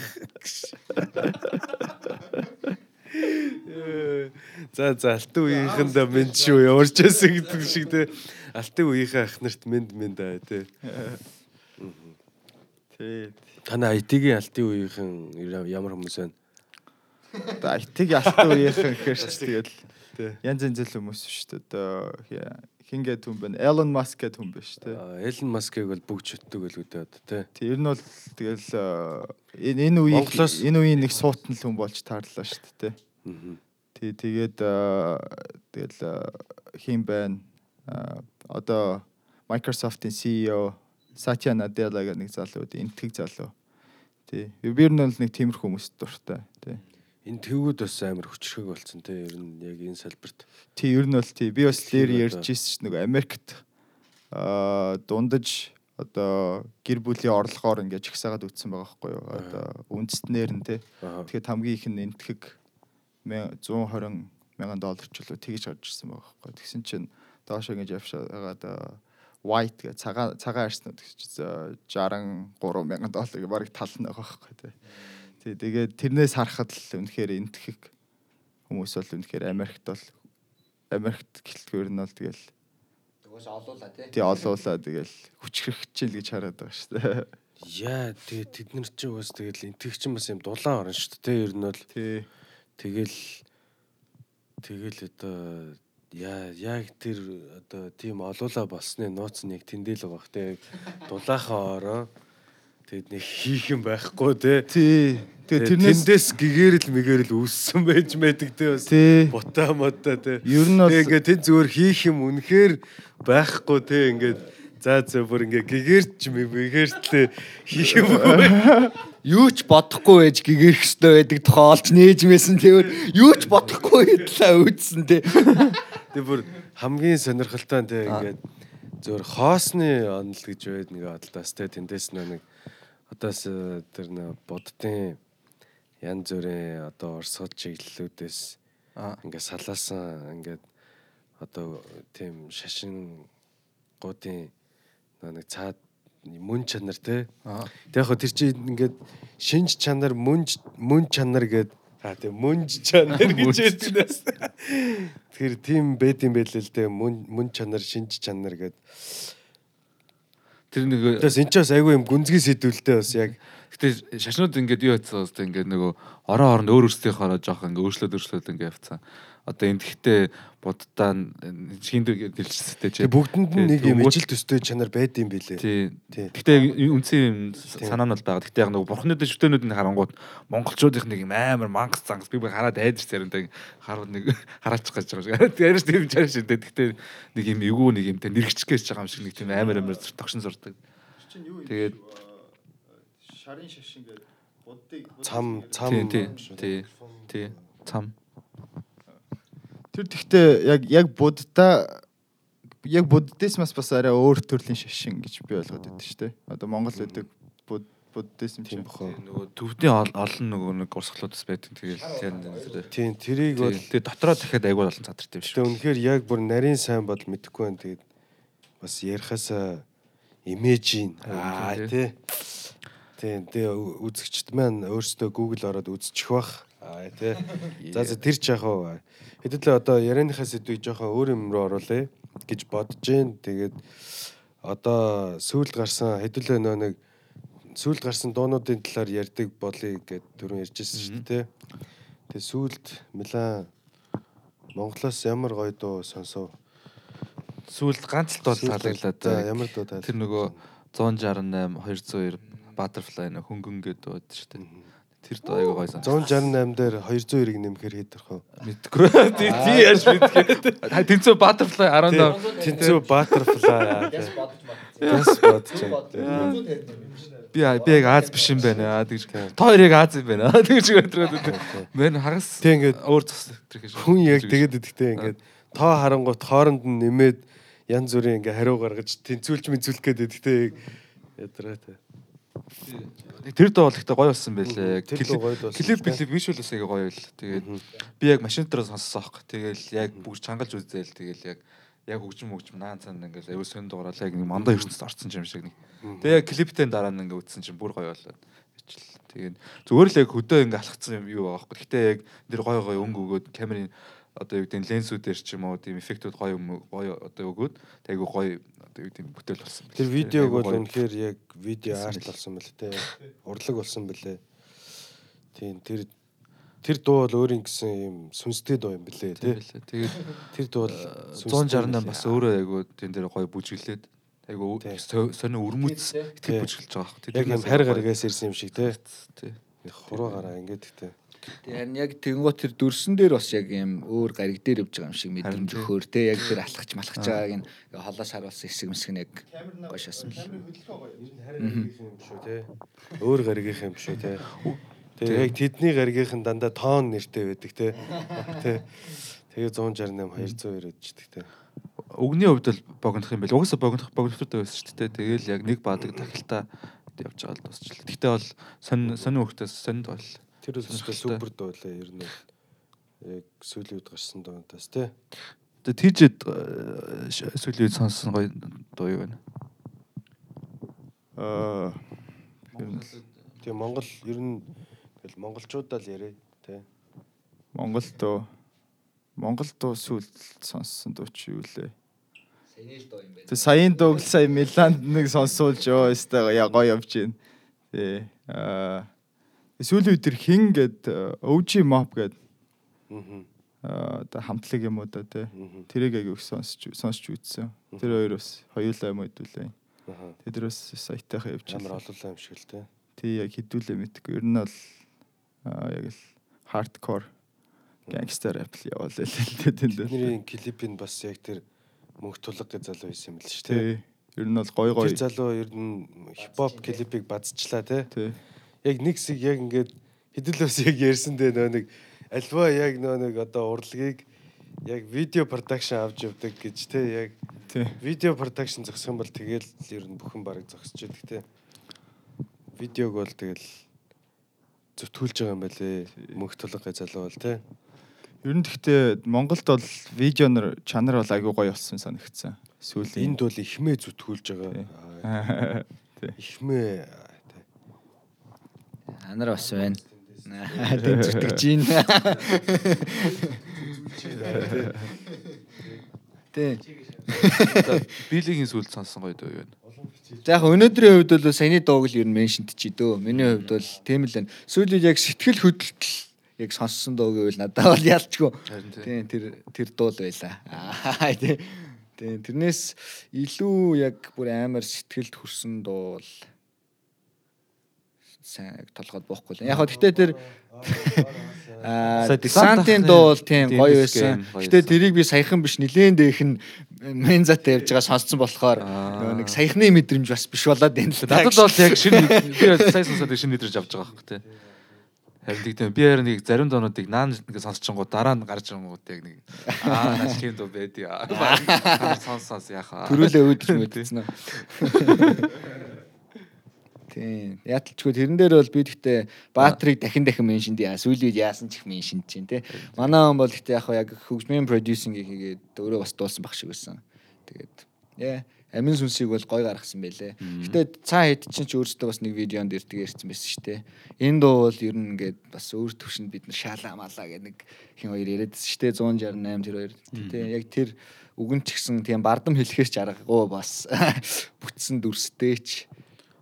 За за алтан үеийнхэнд мэд шүү яварч байсан гэдэг шиг тий. Алтан үеийнхээ ахнарт мэд мэд аа тий. тий. Танай IT-ийн алтан үеийнхэн ямар хүмүүс байна? Одоо IT-г алтан үеийнхэн гэхээр ч тэгэл янз янз л хүмүүс шүү дээ. Одоо хи- хин гэдэг хүн байна. Elon Musk гэдэг хүн шүү дээ. Элен Маскыг бол бүгд чөтдөг л үүдээ одоо тий. Тий, ер нь бол тэгэл энэ энэ Монголоос- энэ үеийн нэг суутан л хүн болж таарлаа шүү дээ. Мгм. Тий, тэгээд тэгэл хин байна. Одоо Microsoft-ийн CEO Сатья Наделла гэх нэг залуу энтгэг залуу. Тий. Би ер нь бол нэг тиймэрхүү хүмүүс дуртай. Тий. Энэ төвүүд бас амар хүчрхэг болсон тий. Ер нь яг энэ салбарт. Тий, ер нь бол тий. Би бас одоо. ярьж ирсэн нэг Америкт аа дундаж одоо гэр бүлийн орлогоор ингээд чагсаагаад үтсэн байгаа байхгүй юу? Одоо үндэстнэр нь тий. Аа. Тэгэхэд хамгийн их нь энтгэг 120 мянган доллар ч үлээ тэгж гарч ирсэн байгаа байхгүй. Тэгсэн чинь доош ингэж явшаагаад white гэ цагаан цагаан арснууд гэж 63 мянган доллар гэ барыг тал нь байгаа байхгүй тий. Тий тэгээд тэрнээс харахад л үнэхээр энтгэг хүмүүс бол үнэхээр Америкт бол Америкт гэлтгээр нь бол тэгэл Тэгээс олуула тий. тий олуулаа тэгэл хүчрэх чинь л гэж хараад байгаа шүү дээ. Яа тэгээ тэд нар чинь бас тэгэл энтгэгч чинь бас юм дулаан орно шүү дээ. Ер нь бол Тий тэгэл тэгэл одоо яа яг тэр одоо тийм олуула болсны нууц нэг тэндэл байгаа хэ дулаахан ороо тэгэд нэг хийх юм байхгүй те. Тий. Тэгээ тэрнээс тэндээс гэгэрэл мэгэрэл үүссэн байж мэдэг те бас. Тий. Бута мота те. Ер нь бол Тэгээ ингээд тэн зүгээр хийх юм үнэхээр байхгүй те. Ингээд за за бүр ингээд гэгэрч мэгэртлээ хийх юм Юу ч бодохгүй байж гэгэрх хөстэй байдаг тухай олж нээж мэсэн тэгвэл юу ч бодохгүй идлээ үүдсэн тий. Тэгээ бүр хамгийн сонирхолтой те ингээд зөвөр хоосны онол гэж байд нэг бодлоос те. Тэндээс нэг одоос э, тэр нөө буддын янз бүрийн одоо орсгол чиглэлүүдээс ингээд салаасан ингээд одоо тийм шашин гуудын нэг цаад мөн чанар те. Тэг яг хөө тэр чинь ингээд шинж чанар мөн мөн чанар гээд аа тэг мөнж чанар гэж ярьдагнаас. Тэр тийм байд юм байл л дээ мөн мөн чанар шинж чанар гээд. Тэр нэг Тэгээс энэ ч бас айгүй юм гүнзгий сэдвэлтэй бас яг Гэтэ шашнууд ингээд юу яцсан бас ингээд нөгөө орон орон өөр өөрсдийнхөө жоох ингээд өөрчлөлт өөрчлөлт ингээд явцсан. Одоо энэ гэхдээ буддаа шинд гэлжсэтэй чи. тэг бүгдэнд нь нэг юм ижил төстэй чанар байд юм билээ. Тий. Гэтэ үндсэн юм санаа нь бол байгаа. Гэтэ яг нөгөө бурхнуудын шүтэнүүд нь харангууд монголчуудын нэг юм амар мангас цангас би бүр хараад айдэрч заримдаа харууд нэг хараачих гэж байгаа. Ярьж тийм чарш шидэ. Гэтэ нэг юм эвгүй нэг юм те нэргчих гэж байгаа юм шиг нэг тийм амар амар тогшин сурдаг. Тэгээд шарын шашин гэдэг буддыг Цам цам тий тий тий цам. Тэр тэгтээ яг яг буддаа яг буддизмаас бас арай өөр төрлийн шашин гэж би ойлгоод байдаг шүү дээ. Одоо Монгол байдаг буд буддизм тийм чинь. бохоо. нөгөө төвдийн ол- олон нөгөө нэг урсгалуудас байдаг. Тэгэл тийм тэр. Тийм тэрийг бол Тэгээ дотроо дахиад айгүй олон цадартай юм шиг. Гэтэ үнэхээр яг бүр нарийн сайн бол мэдэхгүй байна. Тэгээд бас ярихаасаа имижийн аа Тийм, тий. Тийм тэгээ үзэгчд маань өөрсдөө Google ороод үзчих бах. Аа тий. За за тэр ч яг хаа хэдүүлээ одоо ярианыхаа сэдвийг жоохон өөр юм руу оруулъя гэж бодож जैन. Тэгээд одоо сүүлд гарсан хэдүүлээ нөө нэг сүүлд гарсан дуунуудын талаар ярьдаг болъё гэд түрүүн ярьжсэн шүү дээ тий. Тэгээ сүүлд Милан Монголоос ямар гоё дуу сонсов? Сүүлд ганц л Сүүлд таалаглаад ямар дуу таалагдсан? Тэр нөгөө 168 202 butterfly нэ хөнгөн гэдэг дууд шүү дээ. Тэр дуу айгүй гоё сан. 168 дээр 202-ыг нэмэхээр хэд төрх вэ? Мэдгүй. Тий тий яаж мэдгээ. Та тэнцүү butterfly 15 Тэнцүү Butterfly. Бас бодож байна. би би яг Аз биш юм байна. Тэгж. Та хоёр яг Аз юм байна. Тэгж өдрөөд. Мэн хагас. Тэг ингээд өөр цус тэр гэж. хүн яг тэгээд идэхтэй ингээд тоо харангуут хооронд нь нэмээд янз бүрийн ингээ хариу гаргаж тэнцүүлж мэдүүлэх гээд идэхтэй ядраатай. Тэр дуу бол ихтэй гоё болсон байлээ. Клип клип вишүүл бас яг гоё л. Тэгээд би яг машин дээр сонссон аахгүй. Тэгэл яг бүгд чангалж үзээл тэгэл яг яг хөгжим хөгжим наан цаанд ингээл аюу сөн дуурал яг нэг мандаа ертөнцид орцсон юм шиг нэг. Тэгээ яг клиптэн дараа нь ингээ үтсэн чинь бүр гоё болоод. Ичл. Тэгээд зүгээр л яг хөдөө ингээ алхацсан юм юу байхгүй. Гэтэ яг тэр гоё гоё өнгө өгөөд камерын одоо юу гэдэг нь ленсүүдэр ч юм уу тийм эффектүүд гоё гоё одоо өгөөд айгу гоё одоо юу гэдэг нь бүтээл болсон. Тэр видеог бол үнэхээр яг видео арт болсон бэл тээ. Урлаг болсон бэлээ. Тийм тэр тэр дуу бол өөрийн гэсэн юм сүнстэй дуу юм бэлээ байлээ. Тэгээд Тэр дуу бол 168 бас өөрөө айгу тэн дээр гоё бүжиглээд айгу Тий. сонио өрмөц Тий. итгэл бүжиглж байгаа хэрэг. яг юм хайр гаргаас ирсэн юм шиг. Тий. Хуруу гараа ингээд тий. Тэгэхээр яг тэнгуут тэр дүрсэн дээр бас яг юм өөр гариг дээр явж байгаа юм шиг мэдрэмж өгөхөр те яг тэр алхаж малхаж байгааг нь яг холоос харуулсан хэсэг мэсг нь яг гоё шасан л. Өөр гаригийнх юм шүү тий. Тэгээ яг тэдний гаригийнх нь дандаа тоон нэртэй байдаг тий. Тий. Тэгээ 168 202 өдчихдээ тий. Өгний хувьд л богинох юм байл. Угаасаа богинох богинохтой байсан шүү дээ. Тэгээл яг нэг баадаг тахилтаа явж байгаа л дуусчлаа. Гэхдээ бол сонь сонь хөхтөөс сонд бол Тэр Сонирхолтой. супер дуу лээ ер нь. Яг сүүлийн үед гарсан дуунаас тий. Тэгээ тийжэд сүүлийн үед сонссон гоё дуу юу вэ? Аа Тэгээ Монгол ер нь тэгэл монголчуудаа л яриа тий. Монгол дуу Монгол дуу сүүл сонссон дуу чи юу лээ? Тэг саяын дууг сая Миланд нэг сонсуулж ёо өстэй гоё явж гин. Тий. Аа сүүлийн үед хин гэд OG Mob гэд Аа. аа оо хамтлаг юм уу да тий. Тэрийг аяг их сонсч сонсч үзсэн. Тэр хоёр бас хоёулаа юм хэдүүлээ. Аа. Тэр бас саятайхан явж Амар байна. олуулаа юм шиг л тий. Тий яг хэдүүлээ мэдгүй. Ер нь бол яг л хардкор гангстер рэп л яваал л л дээ. Бидний клипийн бас яг тэр мөнх тулга гэж залуу байсан юм л шүү. Тий. Ер нь бол гой гой. Тэр залуу ер нь хипхоп клипийг базчлаа тий. Тий. Яг нэг шиг яг ингээд хэдүүлээс яг ярьсан дээ нөө нэг альва яг нөө нэг одоо урлагийг яг видео продакшн авч явдаг гэж тий яг видео продакшн зогсох юм бол тэгэл ер нь бүхэн бараг зогсож яадаг тий. Видеог бол тэгэл зүтгүүлж байгаа юм байлээ. Мөнх гэж залуу бол тий. Ер нь гэхдээ Монголд бол видеонор чанар бол айгүй гоё болсон санагдсан. Сүүлийн Энд бол ихмээ зүтгүүлж байгаа. Аа, Ихмээ. Анар бас байна. Тэг зүтгэж гин. Тэг. Билийн сүлд сонсон гоё дөө юу вэ? За яг өнөөдрийн хувьд бол саяны дууг л ер нь меншнт чи дөө. Миний хувьд бол тийм л байна. Сүүлийн яг сэтгэл хөдлөлт яг сонссон дуу гэвэл надад бол ялчгүй. Тийм тэр тэр дуу л байла. Аа тийм. Тийм тэрнээс илүү яг бүр амар сэтгэлд хүрсэн дуу бол сайн яг толгойд боохгүй л. Яг хөө гэтээ тэр Descent дуу бол тийм тийм гоё байсан. байсан. тэрийг би саяхан биш нилээн дээх нь мензатай явж байгаа сонссон болохоор нэг саяхны мэдрэмж бас биш болоод байна л да. Надад бол яг шинэ би сая сонсоод шинэ нэдрэж авч байгаа байхгүй тий. Харин тэгтээ би харин нэг зарим доонуудыг наан ингээ сонсчингууд дараа нь гарч ирэнгууд яг нэг аа наш тийм дуу байдий. Аа сонс сонс яхаа. төрүүлээ үүдж мэдсэн үү. Тийм. Яталчгүй тэрэн дээр бол би гэхдээ баатрийг дахин дахин меншинд яа сүүлийн үед яасан ч их меншинд чинь тий. Манай хүн бол гэхдээ яг хөгжмийн продюсинг хийгээд өөрөө бас дуулсан баг шиг байсан. Тэгээд яа амин сүнсийг бол гой гаргасан байлээ. Гэтэ цаа хэд чинь ч өөрсдөө бас нэг видеонд ирдэг ярьсан байсан шүү дээ. Энэ дуу бол ер нь ингээд бас өөр төвшөнд бид нар шаалаа малаа гэх нэг хин хоёр яриадсэн шүү дээ 168 тэр хоёр. Тэ яг тэр үгэн ч гэсэн тийм бардам хэлэхээс ч аргагүй бас бүтсэн дүрстэйч.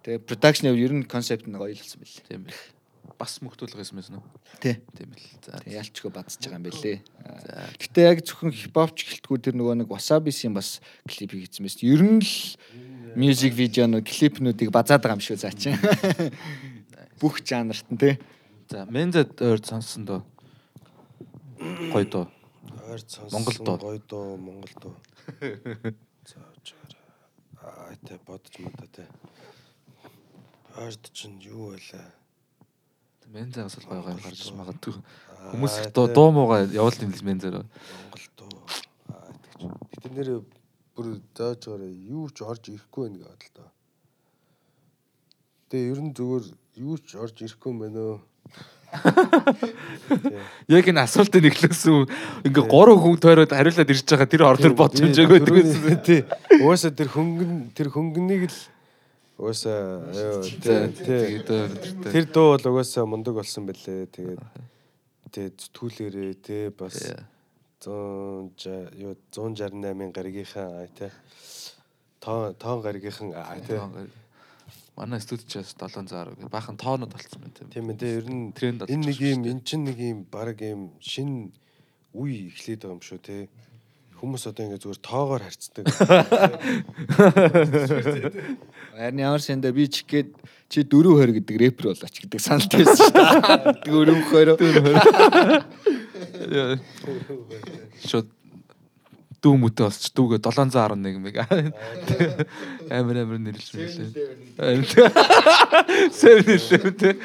Тэгээ production яг ер нь концепт нь гоё л болсон байлээ. Тийм бил. Бас мөхтүүлэг байсан байсан уу? Тий. Тийм бил. За. Ялчгүй бадж байгаа юм бэлээ. Гэтэ яг зөвхөн хипхопч гэлтгүү тэр нөгөө нэг Wasabi-ийн бас клип хийсэн байсан. Ер нь л мьюзик видеонууд клипнүүдийг базаад байгаа юм шүү заа чинь. Бүх жанрт нь тий. За Мензэд өөр сонссон доо. Гоё доо. Ойр сонссон Монгол дуу. гоё дуу Монгол дуу. За очоор. Аа тэ бодож мата тэ. Ойрд чинь юу байлаа? Мензагаас л гоё гоё гарч магадгүй. Хүмүүс дуу муугаа явуулын л Мензэр. Монгол дуу. Аа тэгч. Гэтэ нэр бүр байгаараа юу ч орж ирэхгүй байх гэдэг л доо. Тэгээ ер нь зүгээр юу ч орж ирэхгүй юм байна өө. Яг энэ асуултыг нэглэсэн ингээ гурван хүн тойроод хариулаад ирж байгаа тэр ордор бодж юмжаагүй тэгээс. Тий. Угаасаа тэр хөнгөн тэр хөнгөнийг л угаасаа тий. тий. Тэр дуу бол угаасаа мундаг болсон бэлээ. Тэгээд тэгээд зүтгүүлээрээ тий бас 100 юу 168-ын гаригийнхан аа тий. Тоон тоон гаригийнхан аа тий. манай студичээс 700 гэх баахан тоонод болцсон байна тийм. Тийм ээ тий. Ер нь Тренд энэ нэг юм эн чинь нэг юм баг юм шин үе эхлээд байгаа юм шүү тий. Хүмүүс одоо ингээ зүгээр тоогоор харцдаг. Харин ямар санда би ч гээд чи 4 20 гэдэг рэпер болооч гэдэг саналтай байсан шүү дээ. 4 20. Шууд дүү мөтө болч дүүгээ 711 мэг амар амар нэрлж мэлээ. Сэвэн хэлээ тэ.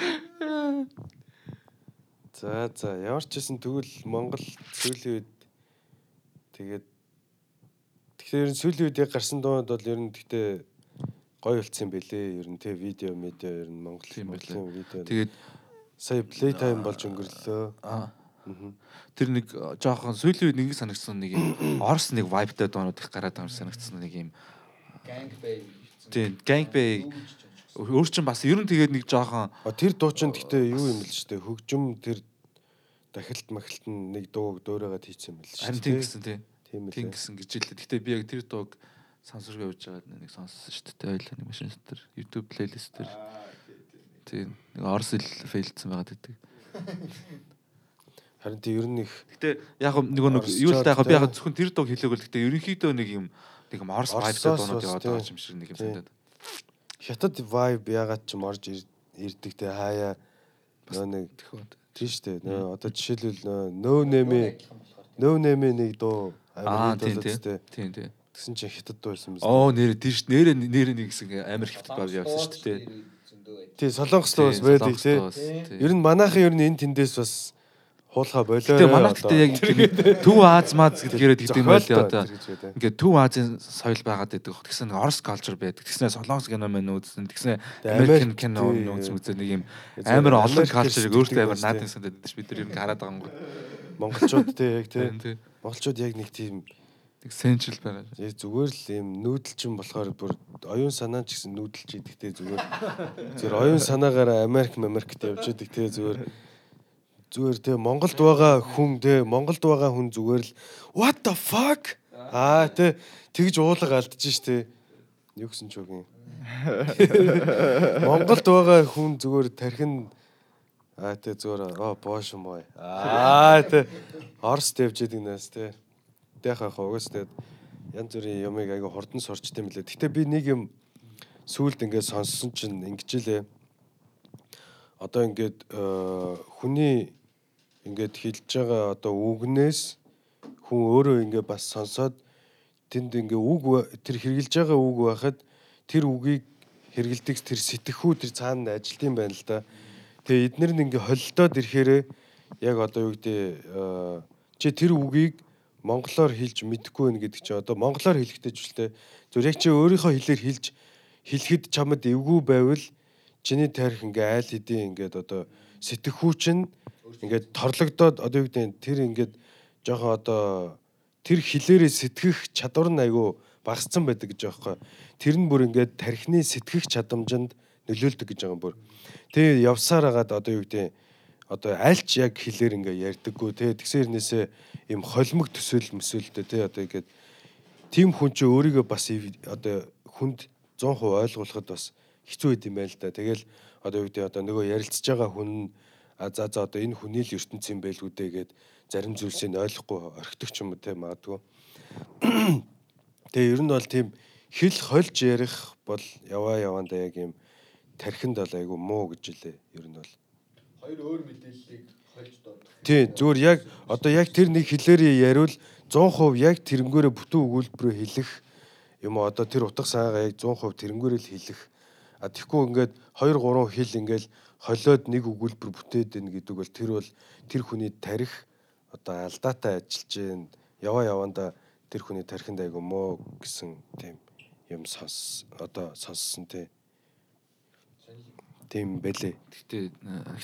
За за ямар ч гэсэн тэгвэл Монгол сүүлийн үед тэгээд тэгэхээр сүүлийн үед яг гарсан дуунууд бол ер нь гэхдээ гоё болцсон юм бэлээ. Ер нь те видео медиа ер нь Монгол байлаа. Монголын видео. Тэгээд сая play time болж өнгөрлөө. аа тэр нэг жоохон сүүлийн үед нэг санагдсан нэг юм Орс нэг vibeтай доонууд их гараад байгаа юм санагдсан нэг юм тийм gangbang өөр чин бас ер нь тэгээд нэг жоохон тэр дуу чинь гэхдээ юу юм л шүү дээ. Хөгжим тэр дахилт махилт нэг дууг дөөрөөгээд хийсэн юм л шүү харин тийм гэсэн тийм Тийм тийм ээ. гэсэн гэж хэлээ. Гэтэ би яг тэр дууг сансургаа явж байгаад нэг сонссон шүү дээ. Ойлоо нэг машин дээр YouTube плейлист дээр. Тийм нэг орс хэл фейлдсэн байгаад байдаг. Харин тийм ер нь их Гэтэ яг нөгөө нэг юу л тайхаа би яг зөвхөн тэр дууг хэлээг л гэтэ ерөнхийдөө нэг юм нэг юм орс вайбтай дуунууд яваад тийм. байгаа юм шиг нэг юм Тийм. санагдаад. хятад vibe ягаад ч юм орж ир- ирдэг те хаяа нөө нэг Тэхүүд. тийм шүү дээ. Нөө одоо жишээлбэл нөө нөө нэмэ нөө нэмэ нэг дуу амар тийм хит болоод тийм. Тийм. Тэгсэн чинь хятад байсан биз. Оо нэрэ тийш нэрэ нэрэ нэг гэсэн амар хөвт бав явсан шүү дээ. Тий солонгос дуу бас байдаг тийм. Ер нь манайхан ер нь энэ тэндээс бас хуулахаа болоо. Гэтэ манай гэхдээ яг төв Аз маз гэдгээр тэгдэм байлээ одоо. Ингээд төв Азийн соёл байгаад байдаг. Тэгсэн Орос culture байдаг. Тэгснэ солонгос кино мэн үзсэн. Тэгснэ Тэгээ American Америк, кино тий. үзсэн үзээ нэг юм амар олон хэлсэн өөртөө амар тий. байдаг ш бид нар ер нь хараад байгаа юм гоо. монголчууд те яг тий. Монголчууд яг нэг тийм Essential байгаа. Э зүгээр л юм нүүдэлчин болохоор бүр оюун санаа ч гэсэн нүүдэлч идэгтэй зүгээр. Зүгээр оюун санаагаараа Америк Америкт явж идэг те зүгээр зүгээр те Монголд байгаа хүн те Монголд байгаа хүн зүгээр л what the fuck аа те тэгж уулга алдчих штэ. Юу гэсэн ч үгүй. Монголд байгаа хүн зүгээр тархин аа те зүгээр оо боош юм бай. Аа те Орс идэг нас те. Тэхэ хаа угаас те янз бүрийн юмыг айгу хурдан сурчт юм лээ. Гэтэ би нэг юм сүулт ингээд сонссон чинь ингэжлээ. Одоо ингээд э, хүний ингээд хэлж байгаа одоо үгнээс хүн өөрөө ингээд бас сонсоод тэнд ингээ үг тэр хэрглэж байгаа үг байхад тэр үгийг хэргэлдэг тэр сэтгэхүй тэр цаана ажилт юм байна л да. Тэгээ эднэр нь ингээ холилдоод ирэхээр яг одоо юу гэдэг чи тэр үгийг монголоор хэлж мэдэхгүй байх гэдэг чи одоо монголоор хэлэхдээ ч үлээ зөв яг чи өөрийнхөө хэлээр хэлж хэлэхэд чамд эвгүй байвал чиний тарих ингээ айл хэдийн ингээд одоо сэтгэхүй чинь ингээд торлогдоод одоо юу гэдэг тэр ингээд жоохон одоо тэр хилээрээ сэтгэх чадвар нь айгүй багассан байдаг гэж байхгүй. Тэр нь бүр ингээд тархины сэтгэх чадамжинд нөлөөлдөг гэж байгаа юм бүр. Тэгээ явсаар хагаад одоо юу гэдэг одоо альч яг хилээр ингээ ярьдаггүй те тэгсэрнээсээ юм холимог төсөөл мөсөөлдөө те одоо ингээд тийм хүн чи өөрийгөө бас одоо хүнд 100% ойлгуулахад бас хэцүү байд юм байна л да. Тэгэл одоо юу гэдэг одоо нөгөө ярилцж байгаа хүн а за за одоо энэ хүний л ертөнц юм байлгүй дээ гэд зарим зүйлсийг ойлгохгүй орхидог ч юм уу те магадгүй. Тэгээ ер нь бол тийм хэл хольж ярих бол яваа явандаа яг юм тархинд бол айгу муу гэж илээ ер нь бол. Хоёр өөр мэдээллийг хольж дуудах. Тий зүгээр яг одоо яг тэр нэг хэлээрээ яриул 100% яг тэрнгээрээ бүтэн өгүүлбэрөө хэлэх юм одоо тэр утга саагаа яг 100% тэрнгээрээ л хэлэх. А тэгэхгүй ингээд 2 3 хэл ингээл холиод нэг өгүүлбэр бүтээд байна гэдэг бол тэр бол тэр хүний тарих одоо алдаатай ажиллаж гин яваа явандаа тэр хүний тархинд айгу муу гэсэн тийм юм сонс одоо сонссон тий. Тийм бэлээ. Гэтэ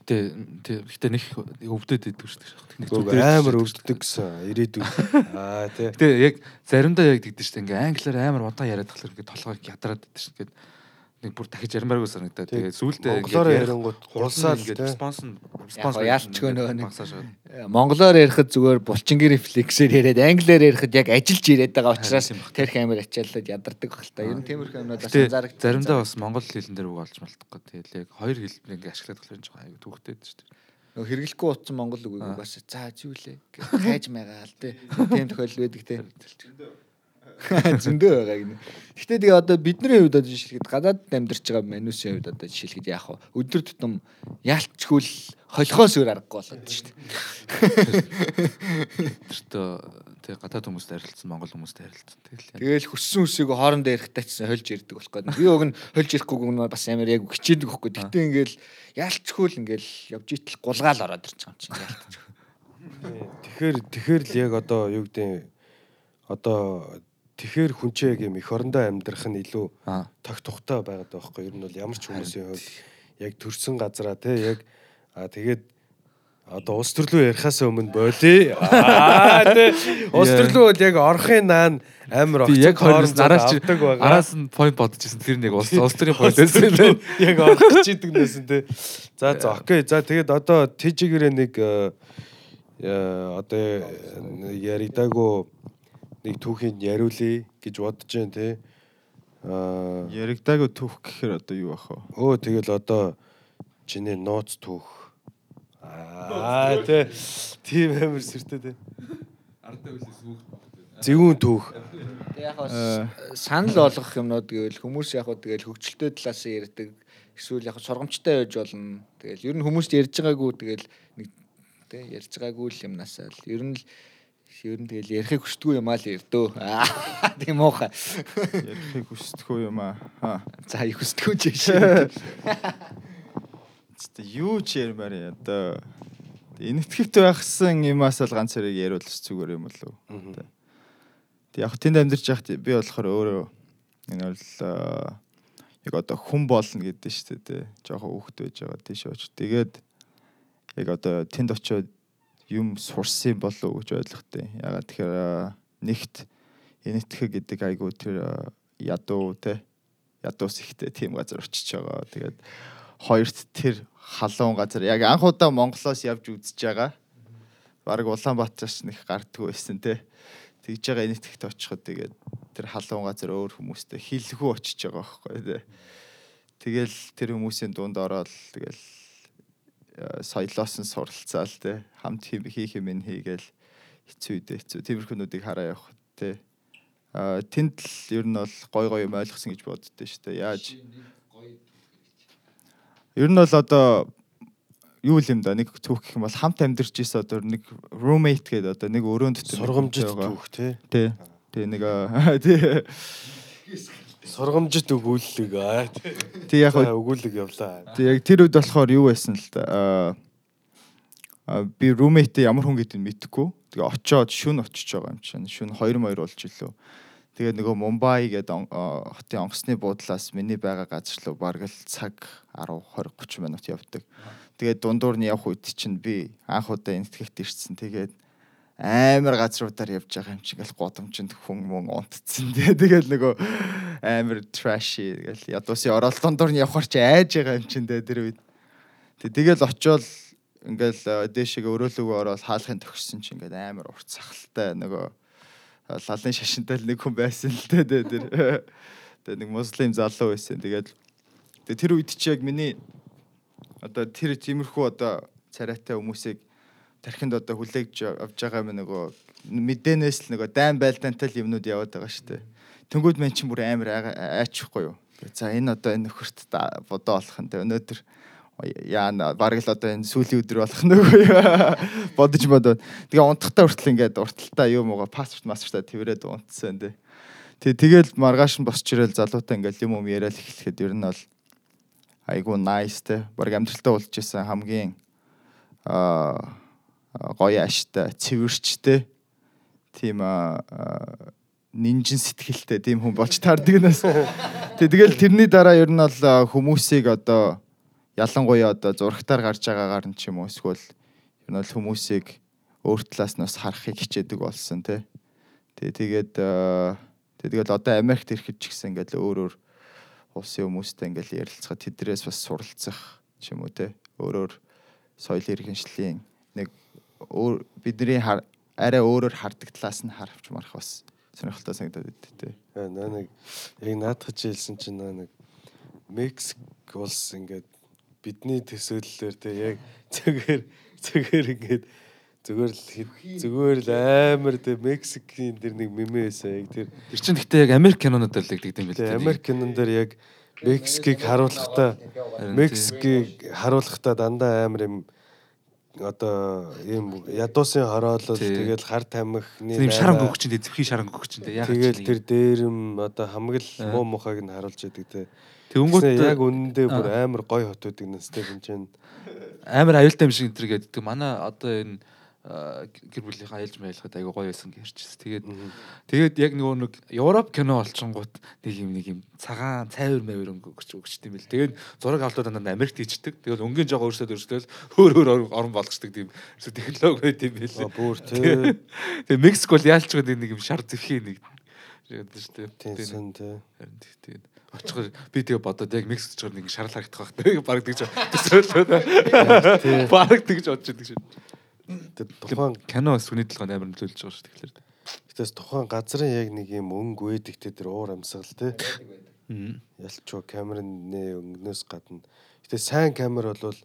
гэтэ гэтэ нэг өвдөд идэв шүү дээ. Гүг амар өвддөг гэсэн ирээдүйд. Аа тий. Гэтэ яг заримдаа яг тэгдэж шүү дээ. Ингээ англиар амар удаан яриад тахлаар ингээ толгойг ядраад идэв шүү дээ. Нэг бүр дахиж ярмааргүй санагдаад. Тэгээ сүултээ Монголоор ярингууд хурсаал ингээ тий. респонс нь гоо яалтчгүй нөгөө нэг- нэг Монголоор ярихад зүгээр булчингийн рефлексээр яриад англиар ярихад яг ажиллаж яриад байгаа учраас тэрх амар ачаалаад ядардаг баг л та. Ер нь тиймэрхүү юмнууд Гэтэ анзаарах. заримдаа бас монгол хэлэн дээр үг олж малтахгүй. Тэгэл яг хоёр хэл ингээ ашиглаад болохоор жоохон аягүй түүхтэй шүү дээ. нөгөө хэрэглэхгүй утсан монгол үгийг бас за зүүлээ гэж хайж магаа л те. Тийм тохиолдол байдаг те. Зөндөө байгаа гинэ. Гэхдээ тэгээ одоо бидний хувьд одоо жишээлхэд гадаад амьдарч байгаа манусын хувьд одоо жишээлхэд яах вэ? Өдөр тутам яалтчгүй л холихоос өөр аргагүй болоод шүү дээ. Тэртөө тэг гадаад хүмүүстэй харилцсан монгол хүмүүстэй харилцсан. Тэгэл яг Тэгээл хүссэн үсэйгөө хоорондоо ярихдаа ч хольж ярьдаг болох гэдэг. Би уг нь хольж ярихгүй гүн бас амар яг хичээдэг хөхгүй. Гэтэ ингээл яалтчгүй л ингээл явж итэл гулгаал ороод ирчих юм чинь яалтчгүй. Тэгэхээр тэгэхээр л яг одоо юу гэдэг одоо тэгэхээр хүн чинь яг юм эх орондоо амьдрах нь илүү Аа. тог тухтай байгаад байгаа байхгүй ер нь бол ямар ч хүмүүсийн хувьд яг төрсэн газараа те яг а тэгээд одоо улс төрлөө ярихаас өмнө боли аа те улс төрлөө бол яг орхын наан амар би яг авдаг байгаа араас нь point бодож ирсэн. Тэр нэг улс улс төрийн point байсан яг орох гэж идэг нэсэн те. За за окей. За тэгээд одоо TG-гэрээ нэг э, э, одоо яригдаагүй нэг түүхийн яриулъя гэж бодож जैन те. Аа Яригдаагүй түүх гэхээр одоо юу ах вэ? өө тэгэл одоо чиний нууц түүх. Аа те. Тийм амар сэртэй те. Зэвүүн түүх. Тэг яг бас Э. санал болгох юмнууд гэвэл хүмүүс яг хөө тэгэл хөгжилтэй талаас нь ярьдаг. Эсвэл яг сургамжтай байж болно. Тэгэл ер нь хүмүүст ярьж байгаагүй тэгэл нэг тэг ярьж байгаагүй л юмнаас л ер нь л ер нь тэгэл ярихыг хүсдэггүй юм аа л ярдөө. Аа тийм уухай. Ярихыг хүсдэггүй юм аа. За их хүсдэггүй ч шээ. Тэ юу ч ярмаар одоо энэтхэгт байхсан юмас л ганц хэрэг яриул зүгээр юм болов. Тэ. Тэг яг тэнд амьдарч яхад би болохоор өөрөө энэ бол яг одоо хүн болно гэдэг нь шүү дээ. Жохоо хүүхэд байж байгаа тийш очиж. Тэгээд яг одоо тэнд очиод юм сурсан болов гэж ойлгохтой. Ягаад тэгэхээр нэгт Энэтхэг гэдэг айгу тэр ядуу те ядуус ихтэй тийм газар очиж байгаа. Тэгээд хоёрт тэр халуун газар яг анх удаа Монголоос явж үзэж байгаа. Бараг Улаанбаатараас нэг гардггүй байсан те. Тэгж байгаа энэтхэгт очиход тэгээд тэр халуун газар өөр хүмүүстэй хилхүү очиж байгаа байхгүй те. Тэгэл тэр хүмүүсийн дунд ороод тэгэл соёлоос нь суралцаал те хамт хийх юм хийгээл хэцүү дээ хэцүү. Тиймэрхүүнүүдийг хараа явах те. А тэнд л ер нь бол гой гой юм ойлгосон гэж боддөө шүү дээ. Яаж? Ер нь бол одоо юу юм да нэг түүх гэх юм бол хамт амьдарч ийсэн одоо нэг roommate гэдэг одоо нэг өрөөнд дотор Сургамжит түүх тий тий нэг тий Сургамжит өгүүлэг аа. тий яг өгүүлэг явлаа. тий яг тэр үед болохоор юу байсан л да би roommate ямар хүн гэдгийг мэдэхгүй тэгээ очиод шүн очиж байгаа юм чинь шүн 2 2 болж илүү Тэгээд нөгөө Мумбай гэдэг хотын онгоцны буудлаас миний байгаа газар руу бараг л цаг 10 20 30 минут явдаг. Тэгээд дундуур нь явах үед чинь би анх удаа энэтхэгт ирсэн. Тэгээд амар газруудаар явж байгаа юм чинь ингээл годомчинд хүн мөн унтцсан. Тэгээд нөгөө амар trashy тэгэл ядуусын орол дундуур нь явахар чи айж байгаа юм чинь тэр үед. Тэг- Тэгэл очиод ингээл а, дээшээ өрөөлөөгөө ороод хаалхын төгссөн чинь ингээд амар урт сахалтай нөгөө а, лалын шашинтай нэг хүн байсан л дээ тэр. Тэгээ нэг муслим залуу байсан. Тэгээ тэр үед чи яг миний одоо тэр тиймэрхүү одоо царайтай хүмүүсийг тархинд одоо хүлээгж авж байгаа юм нөгөө мэдээнээс л нөгөө дайм байлдаантай л юмнууд яваад байгаа шүү дээ. Тэнгүүд мэн чинь бүр амар айчихгүй юу. За энэ одоо энэ нөхөрт бодоо болох нь те өнөөдөр яана бараг л одоо энэ сүүлийн өдөр болох нөгөө бодож бодоод тэгээ унтахтаа хүртэл ингээд урталтаа юу мууга паспорт масвартаа тэрвэрэд унтсан те. Тэгээ тэгэл маргааш нь босч ирэл залуутай ингээд юм юм яриад эхлэхэд ер нь бол айгу nice те. Бараг амьдралтаа болж исэн хамгийн аа гоё аштай, цэвэрчтэй тийм нинжин сэтгэлтэй тийм хүн болж таардаг нас. Тэг тэгэл тэрний дараа ер нь бол хүмүүсийг одоо ялангуяа одоо зурагтаар гарч байгаагаар нь ч юм уу эсвэл ер нь бол хүмүүсийг өөр талаас нь бас харахыг хичээдэг болсон тий. Тэг тэгээд тэгэл одоо Америкт ирэхэд ч гэсэн ингээл өөр өөр улсын хүмүүстэй ингээл ярилцахад тэдрээс бас суралцах ч юм уу тий. Өөрөөр соёл иргэншлийн нэг бидний арай өөрөөр хардаг талаас нь харавч марах бас сонирхолтой санагдаад байд. Аа, наа нэг яг наадах хэлсэн чинь наа нэг Мексик улс ингээд бидний төсөөллөөр те яг зүгээр зүгээр ингээд зүгээр л зүгээр л амар те Мексикийн тэр нэг мемэ байсан яг тэр Тэр чинь гэхдээ яг Америк кинонууд л тэгдэм юм билээ. Америк кинон дээр яг Мексикийг харуулахдаа Мексикийг харуулахдаа дандаа амар юм одоо ийм ядуусын хороолол тэгэл хар тамхины Тийм шаран найраа, гүгчтэй зэвхий шаран гүгчтэй яг тэгэл тэр дээрэм одоо хамаг л Аа. муу мухайг нь харуулж идэг те Тэнгүүт яг үнэндээ бүр амар гой хотуудыг нэстэй чинь. амар аюултай юм шиг энэ төр гэдэг. Манай одоо энэ гэр бүлийнхаа айлж майлахад айгу гоё байсан гэрчээс. Тэгээд тэгээд яг нөгөө нэг Европ кино олчингууд нэг юм нэг юм цагаан цайвар маяр өнгөч өгчт юм бэл. Тэгээд зураг авалтууд дандаа Америкт хийждэг. Тэгээд өнгийн жоо өөрсдөө өөрсдөө өөр өөр орон- болгочдөг тийм технологи байт юм бэл. Аа бүр тий. Тэгээд Мексик бол яалч гэдэг нэг юм шар зэвхий нэг гэдэг шүү дээ. Тийм сэн тий. Харин тэг- тэгээд очихоор би тэгээ бодоод яг Мексикч чор нэг шарал харагдах байх. Бараг тэгж төсөөлөө. Бараг тэгж бодож идэг шүү. Тэр тухайн Кино сүний толгойд амар нөлөөлж байгаа шүү тэгэхээр. гэтээс тухайн газрын яг нэг юм өнгө өгдөгтэй тэр уур амьсгал. Мм. Ялчуу камерны өнгнөөс гадна. Гэтэ сайн камер бол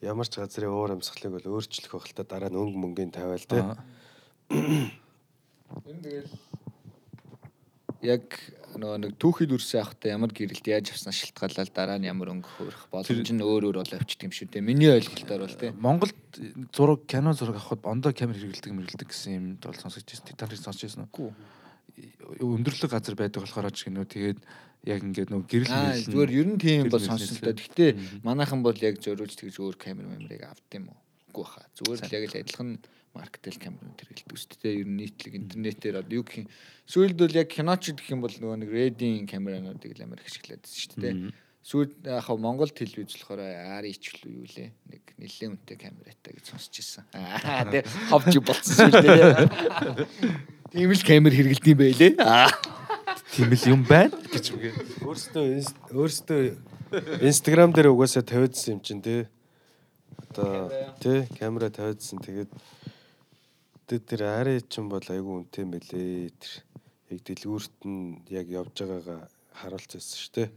ямар ч газрын уур амьсгалыг бол өөрчлөх та дараа нь өнгө мөнгөний тавиал тий. Аа. Энэ тэгэл яг нөгөө нэг түүхий дүрсэн явахдаа ямар гэрэлт яаж авснаа шилтгаалал дараа нь ямар өнгө хөөрөх боломж нь өөр өөр бол авчдаг юм шүү дээ. Миний ойлголтоор бол тийм. Монголд зураг кино зураг авахд ондоо камер хэрэглэдэг мэргэлдэг гэсэн юм бол сонсож байсан. Титаник сонсож байсан уу? Өндөрлөг газар байдаг болохоор ч гинөө тэгээд яг ингээд нөгөө гэрэл мэрэл зүгээр ер нь тийм бол сонсон л да. Гэхдээ манайхан бол яг зориулж тэгж өөр камер мемрийг авд юм уу? Үгүй хаа. Зүгээр л яг л адилхан маркетинг камерууд хэрэгэлдэг шүү дээ. Ер нь нийтлэг интернетээр одоо юу гэх юм. Сүүлд бол яг киноч гэх юм бол нөгөө нэг рединг камерануудыг л амар их ашиглаад шүү дээ. Сүүлд яг хаа Монгол телевиз болохоор RX л юу лээ. Нэг нэлээд үнэтэй камератай гэж сонсч ирсэн. Аа тэгээ ховж болцсон шүү дээ. Тийм л камер хэрэгэлдэм байлээ. Аа. Тийм л юм байна гэж үгээ. Өөртөө өөртөө Instagram дээр угаасаа тавиадсан юм чинь тий. Одоо тий камера тавиадсан тэгээд тэ тэр арай чинь бол айгүй үнэтэй юм байлээ. Тэр яг дэлгүүрт нь яг явж байгаагаа харуулсан шүү дээ.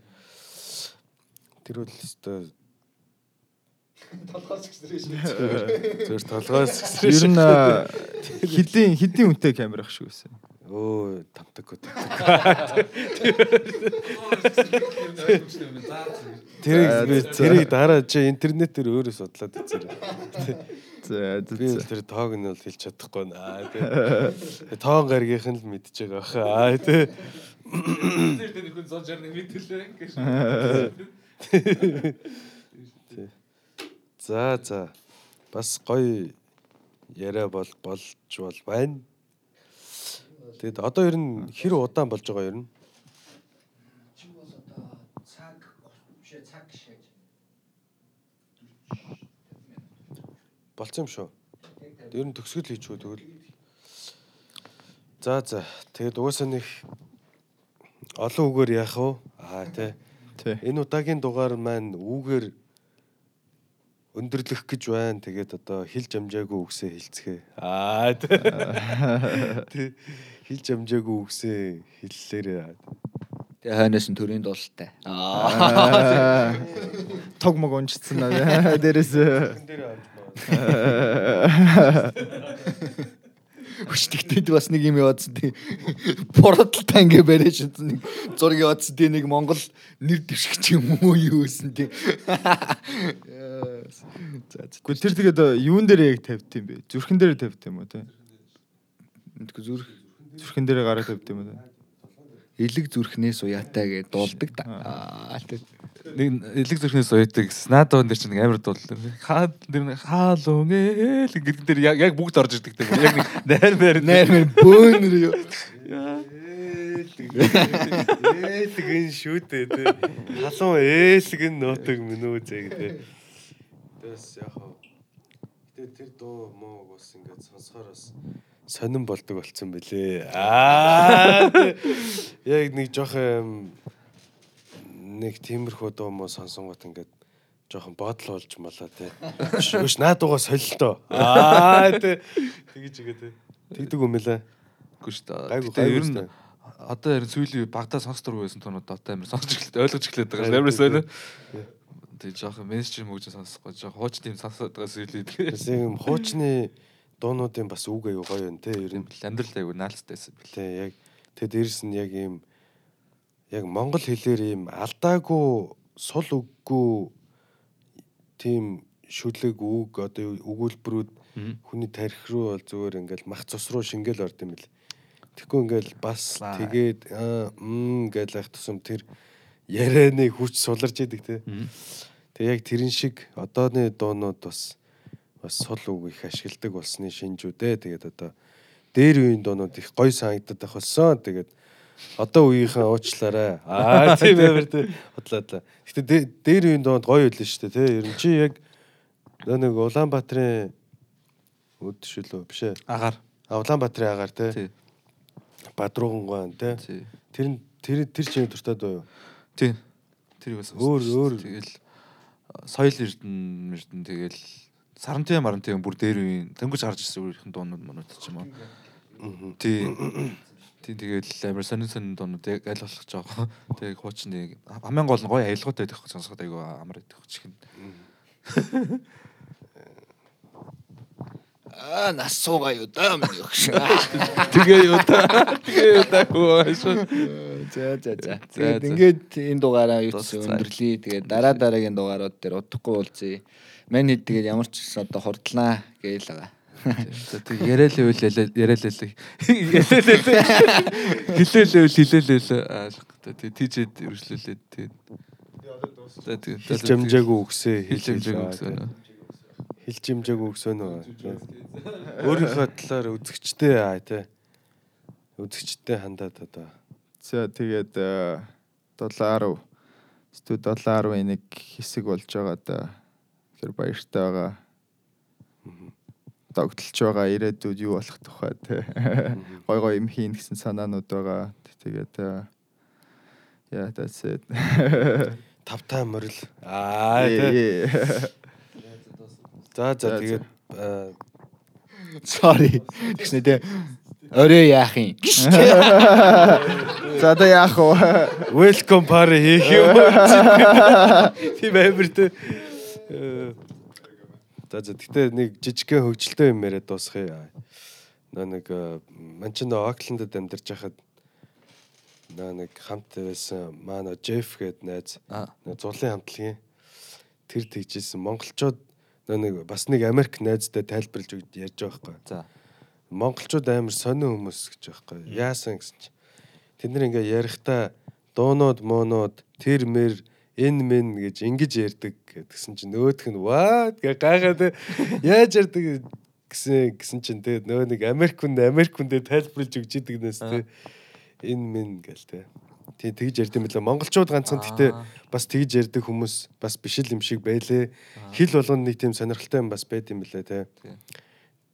Тэр бол өстой Толгоос гисрээ шүү. зөвөр толгоос Ер нь хэдийн хэдийн үнэтэй камер ах шиг байсан. өө тамтаг гот. Тэр би тэрийг дараа чи интернетээр өөрөө судлаад үзээрэй. Би тэр тоог нь бол хэлж чадахгүй наа тий. Тоон гаргийнх нь л мэдж байгаа баха. Аа тий. Тэр тэр хүн 161 мэдлээ гэж. За за. Бас гоё яриа бол болж бол байна. Тэгэд одоо ер нь хэр удаан болж байгаа ер нь? Чи бол одоо цаг бишээ цаг шээж. Болцсон юм шүү. Ер нь төгсгөл хийчихв тэгвэл. За за. Тэгэд угаасаа нэг олон үгээр яах вэ? Аа тий. тий. Энэ удаагийн дугаар маань үүгээр өндөрлөх гэж байна. Тэгээд одоо хилж амжаагүй үгсээ хэлцгээ. Аа тий. Хилж амжаагүй үгсээ хэллээрээ. Тэгээ хойноос нь төрийн дуулалтай. Аа. Тог мог унжицсан аа. Дээрээс Хүчтэйд бас нэг юм яваадсан тийм. Пороталтай ингээ бариа шидсэн нэг зураг яваадсан тийм нэг Монгол нэр дэвшигч юм уу юу гэсэн тийм. Гэхдээ тэр тэгээд а, юун дээр яг тавьд юм бэ? Зүрхэн дээр тавьд юм уу тий? Мэдгүй зүрх Зүрхэн дээр гараа тавьд юм уу тий? Элэг зүрхнээс уяатай гэж дуулдаг. Нэг элэг зүрхнээс уйдаг снадон дээр чинь нэг амар дуулал. Хаа тэр хаалун ээл гэдэг дээр яг бүгд орж ирдэг тийм. Яг нэг найр байр Найр мэр бөөнөр юу. Ээлгэн шүү дээ тий. Халуун ээлгэн нутаг минь үү зэ гэдэг. Тэс яг хаа. Тэр дуу муу бас ингээд сонсохоор бас сонирн болдог болцсон бэлээ. Аа. Яг нэг жоох юм нэг тиймэрхүү дуу муу сонсонгот ингээд жоохон бодол болж малаа тий. Шүш наадуугаа солилтоо. Аа тий. Тэгэж игээ тий. Тэгдэг юм лээ. Дээ. Гайгүй Гэтэ ер нь одоо ер нь сүүлийн багтаа сонсдор байсан тонууд одоо амар сонсож эхлэв ойлгож эхлэв байгаа. Амар сонио. Тэг жоох менежер мөгж сонсохгүй жоох хууч тийм сонсоод байгаа сүүлийн. Бас юм хуучны дуунуудын бас үг аюу гоё юм те ер нь Амьдрал айгу наалцтайсэн бэл. те яг тэг дээрэс нь яг ийм яг монгол хэлээр ийм алдаагүй сул үггүй тийм шүлэг үг одоо өгүүлбэрүүд хүний тарих руу бол зүгээр ингээл мах цус руу шингээл орд юм бэл. Тэгэхгүй ингээл бас тэгээд аа мм гэж лах тусам тэр ярианы хүч суларч идэг те. Тэг яг тэрэн шиг одооны дуунууд бас бас сул үг их ашигладаг болсны шинжүүдээ. Тэгээд одоо дээр үеийн дуунууд их гоё санагдаад байх болсон. Тэгээд одоо үеийнхээ уучлаарай. Аа тийм амар тий бодлоо. Гэтэ дэ- дээр үеийн дуунд гоё байлаа шүү дээ тий. Ер нь чи яг нэг Улаанбаатарын өд шүлөө биш ээ. Агаар. А Улаанбаатарын агаар тий. Бадрууган тий. Тий. Тэр тэр тэр чинь дуртай дуу юу? Тий. Тэр юус. Өөр- өөр. тэгэл соёл эрдэн эрдэн тэгэл сарантай марантай бүр дээр үеийн тэнгуж гарч ирсэн өөрийнх нь дуунууд манууд ч юм уу. Тий. Тий тэгэл амар сонин сонин дуунууд яг аль болох жоох. Тэг хуучны хамгийн гол нь гоё аялгаутай байх сонсоход айгу амар идэх чих. Аа нас суугаа юу даа миний өгш. Тэгээ юу та. Тэгээ юу та хөө шүү. За за за. Тэгээд ингээд энэ дугаараа юу ч өндөрлөе. Тэгээд дараа дараагийн дугаарууд дээр удахгүй уулзъя. Мань хэд тэгээд ямар ч одоо хурдлаа гээл байгаа. Тэг яриалаа үл яриалаа. Хилээлээ үл хилээлээ. Аа тэг тийжэд үргэлжлүүлээд тэг. Хэлж амжаагүй үгсээ Хэлж амжаагүй үгсээ. Хэлж амжаагүй үгсээ нөө. Өөрийнхөө талаар үзэгчтэй аа тий. Үзэгчтэй хандаад одоо За тэгээд а, 710 студ 711 хэсэг болж байгаа да. Тэр баяртай байгаа. тогтолж байгаа ирээдүйд юу болох тухай те гой гой юм хийн гэсэн санаанууд байгаа. Тэгээд э, яа that's it. Тавтай морил. Аа тий. За за тэгээд аа, Sorry. Тэгснэ тэ орой яах юм? За одоо яах вэ? welcome party хийх юм. Тий. Э, За за гэтээ нэг жижигхэн хөвгчлөлтөө юм яриад дуусгая. Нөө нэг э, манчин Оклендд амьдарч байхад нөө нэг хамт байсан манай Джефф гээд найз зурлын хамтлагийн тэр тэгжсэн монголчууд нөө нэг бас нэг Америк найзтай тайлбарлаж өгд ярьж байгаа байхгүй. За. монголчууд амар сонин хүмүүс гэж байхгүй. Яасан гэсэн чи. Тэд нэр ингээ ярихдаа дуунууд моонууд тэр мэр эн мен гэж ингэж ярьдаг гэдгсэн чинь нөгөөх нь ваа гэ гайхаад яаж ярьдаг гэсэн гэсэн чинь тэгээ нөө нэг Америк хүн Америк хүндээ тайлбарлаж өгч идэг нэс тэ эн мен гэл тэ. Тий тэгж ярьд юм билээ. Монголчууд ганцхан гэхдээ бас тэгж ярьдаг хүмүүс бас биш л юм шиг байлээ. Хэл болгоно нэг тийм сонирхолтой юм бас байд юм билээ тэ.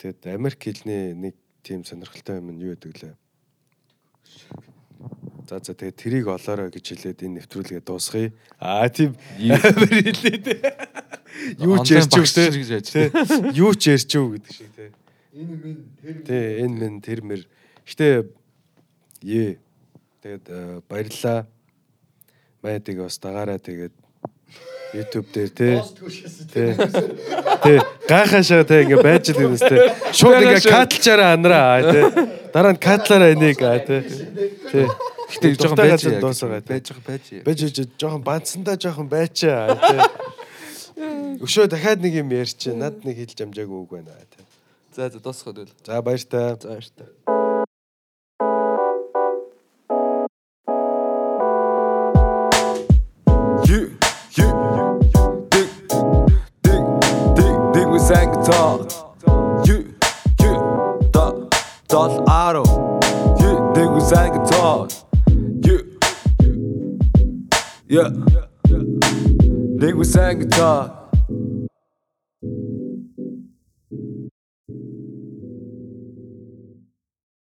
Тэгэд Америк хэлний нэг тийм сонирхолтой юм нь юу гэдэг лээ. За за тэгээд трийг олоорой гэж хэлээд энэ нэвтрүүлгээ дуусгая. Аа тийм амар хэлээ дээ. Юу ч ярьж үг те. гэж яаж Тэ, Юу ч ярьж үг гэдэг шиг те. Энэ минь тэр Тэ энэ минь тэр мэр. Гэтэ ээ. Тэгээд баярлаа. Майдыг бас дагаараа тэгээд YouTube дээр те. Тэ. Тэ. Гайхашаа те ингээ байж л юм те. Шууд ингээ катлчаараа анараа те. Дараа нь катлаараа энийг аа те. Тэ. Гэтэ жоохон байж те. байж байгаа байж. Байж байж жоохон бандсандаа жоохон байчаа те. Өшөө дахиад нэг юм ярьч над нэг хэлж амжаагүй үг байна те. За за дуусгаад үл. За баяртай. За баяртай. You, you, dig, dig, dig, dig with sang guitar. You, you, dot, dot, auto. You, dig with sang guitar. Yeah. They were sang guitar.